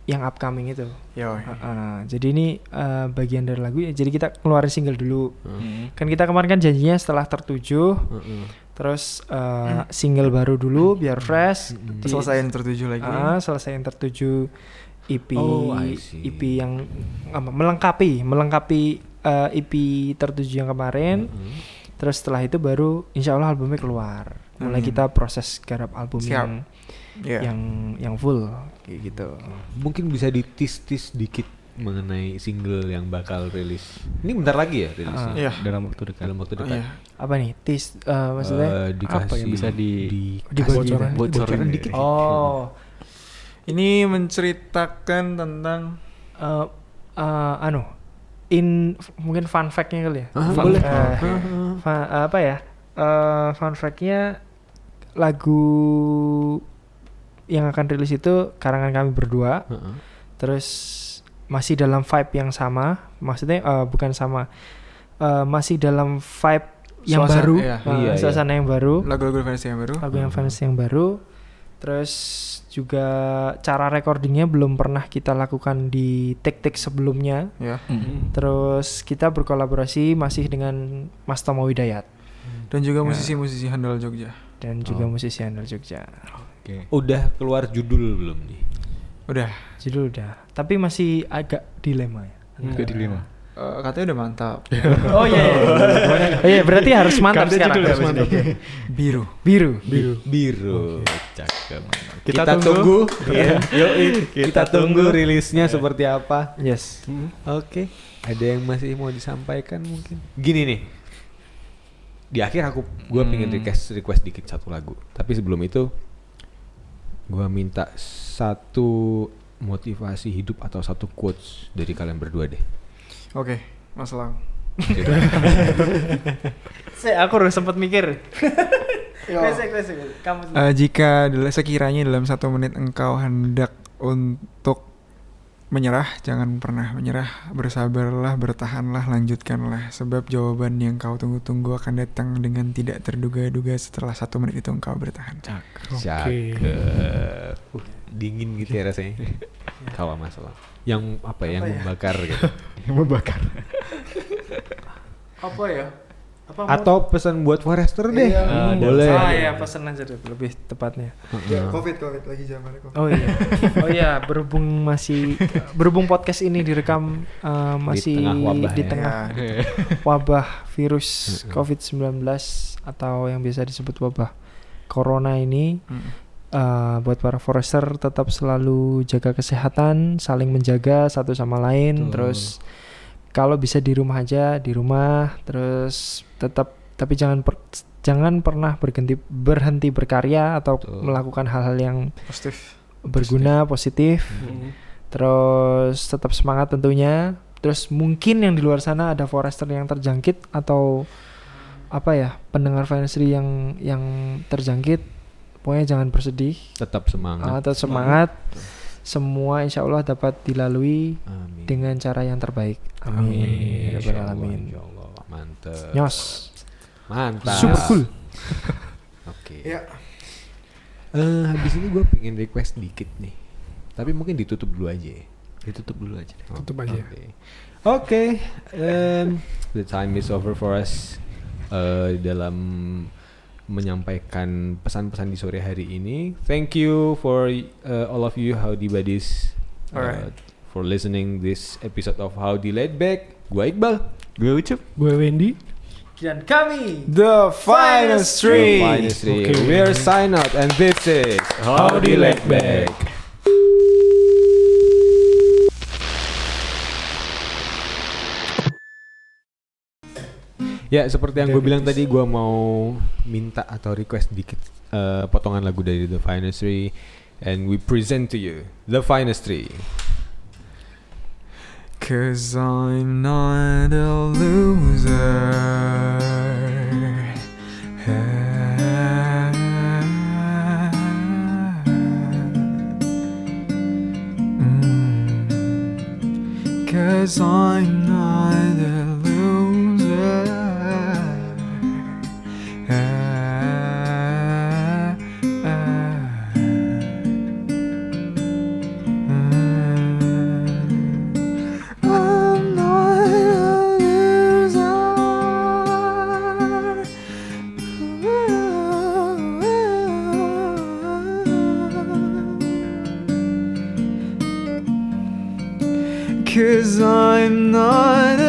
yang upcoming itu. yo. Heeh, jadi ini eh, bagian dari lagu ya. Jadi kita keluarin single dulu. Hmm. Kan kita kemarin kan janjinya setelah tertuju Heeh. terus eh, single baru dulu biar fresh di- Selesaiin tertuju lagi. Ah, selesai yang tertuju EP Oh, I see. EP yang apa, melengkapi melengkapi eh, EP tertuju yang kemarin Mm-mm. terus setelah itu baru insya Allah albumnya keluar mulai Hmm. kita proses garap album Siap. yang Iya. yang yang full kayak gitu Mungkin bisa ditis-tis dikit mengenai single yang bakal rilis. Ini bentar lagi ya rilisnya? Ah. Iya. dalam waktu dekat. Dalam waktu Oh, dekat. iya. apa nih tis eh, maksudnya Eh, dikasih apa yang bisa di- dikasih dibagi bocoran, bocoran Bocoran dikit. oh Ini menceritakan tentang eh, eh, anu in mungkin fun fact-nya kali ya Ah, Fun- boleh. eh, Ah, fa- apa ya eh, fun fact-nya lagu yang akan rilis itu karangan kami berdua Heeh. terus masih dalam vibe yang sama maksudnya eh, bukan sama eh, masih dalam vibe yang Suasana, baru iya. eh, Iya, iya. suasana yang baru lagu-lagu fans yang baru. lagu yang Hmm. fans yang baru terus juga cara recordingnya belum pernah kita lakukan di take-take sebelumnya Ya. Mm. terus kita berkolaborasi masih dengan Mas Tomo Widayat Dan Ya. juga musisi-musisi handal Jogja. dan juga Oh. musisi handal Jogja Oke. Udah keluar judul belum nih? Udah. judul udah tapi masih agak dilema ya Juga dilema. Eh, katanya udah mantap. oh iya iya. oh iya berarti harus mantap Ganti sekarang ya, harus mantap. Biru. biru Biru. Biru. Cakep. Kita Kita, tunggu. tunggu. ya. Yoi. Kita, Kita tunggu tunggu. rilisnya seperti apa. yes Oke. Ada yang masih mau disampaikan mungkin? Gini nih. Di akhir aku gua pengen Hmm. request request dikit satu lagu. Tapi sebelum itu gua minta satu motivasi hidup atau satu quotes dari kalian berdua deh. Oke, Mas Lang. saya aku harus sempat mikir Klasik, klasik. kamu. Eh, jika sekiranya dalam satu menit engkau hendak untuk menyerah, jangan pernah menyerah. Bersabarlah, bertahanlah, lanjutkanlah. Sebab jawaban yang kau tunggu-tunggu akan datang dengan tidak terduga-duga setelah satu menit itu engkau bertahan. Cakep. Uh, dingin gitu ya rasanya. Kalau masalah. Yang apa ya, yang Apa ya? membakar gitu. Yang membakar. apa ya apa mau- Atau pesan buat Forester deh. Iya. Ah, Ada. boleh. ah ya pesan aja deh lebih tepatnya Heeh. covid, covid lagi zamannya covid. oh iya oh iya berhubung masih berhubung podcast ini direkam eh, masih tengah wabah di ya. tengah wabah virus COVID-19 atau yang biasa disebut wabah corona ini eh, buat para forester tetap selalu jaga kesehatan, saling menjaga satu sama lain, Betul. terus kalau bisa di rumah aja di rumah, terus tetap tapi jangan per- jangan pernah berhenti berhenti berkarya atau Betul. melakukan hal-hal yang Positif. berguna positif, terus tetap semangat tentunya. Terus mungkin yang di luar sana ada forester yang terjangkit atau apa ya pendengar Finestry yang yang terjangkit, pokoknya jangan bersedih, Tetap semangat. ah, tetap semangat. Semua insya Allah dapat dilalui Amin. dengan cara yang terbaik. Amin. Ya Insya Allah, alamin. insya Allah. Mantep. Nyos. Mantap. Super cool. Oke. Ya. Eh, habis ini gue pengen request dikit nih. Tapi mungkin ditutup dulu aja. ya. Ditutup dulu aja deh. Tutup aja. Oke. Oke. em, the time is over for us. Eh, dalam menyampaikan pesan-pesan di sore hari ini. Thank you for uh, all of you Howdy Buddies uh, Alright. for listening this episode of Howdy Laid Back. Gua Iqbal. Gue ucup. Gue Wendy. Dan kami The finest tree. Finest three. Okay. We are sign out and this is Howdy Laid Back. Ya seperti yang gue bilang tadi gue mau minta atau request dikit eh, potongan lagu dari The Finest Three and we present to you The Finest Three. Cause I'm not a loser. Mm. Cause I'm not Cause I'm not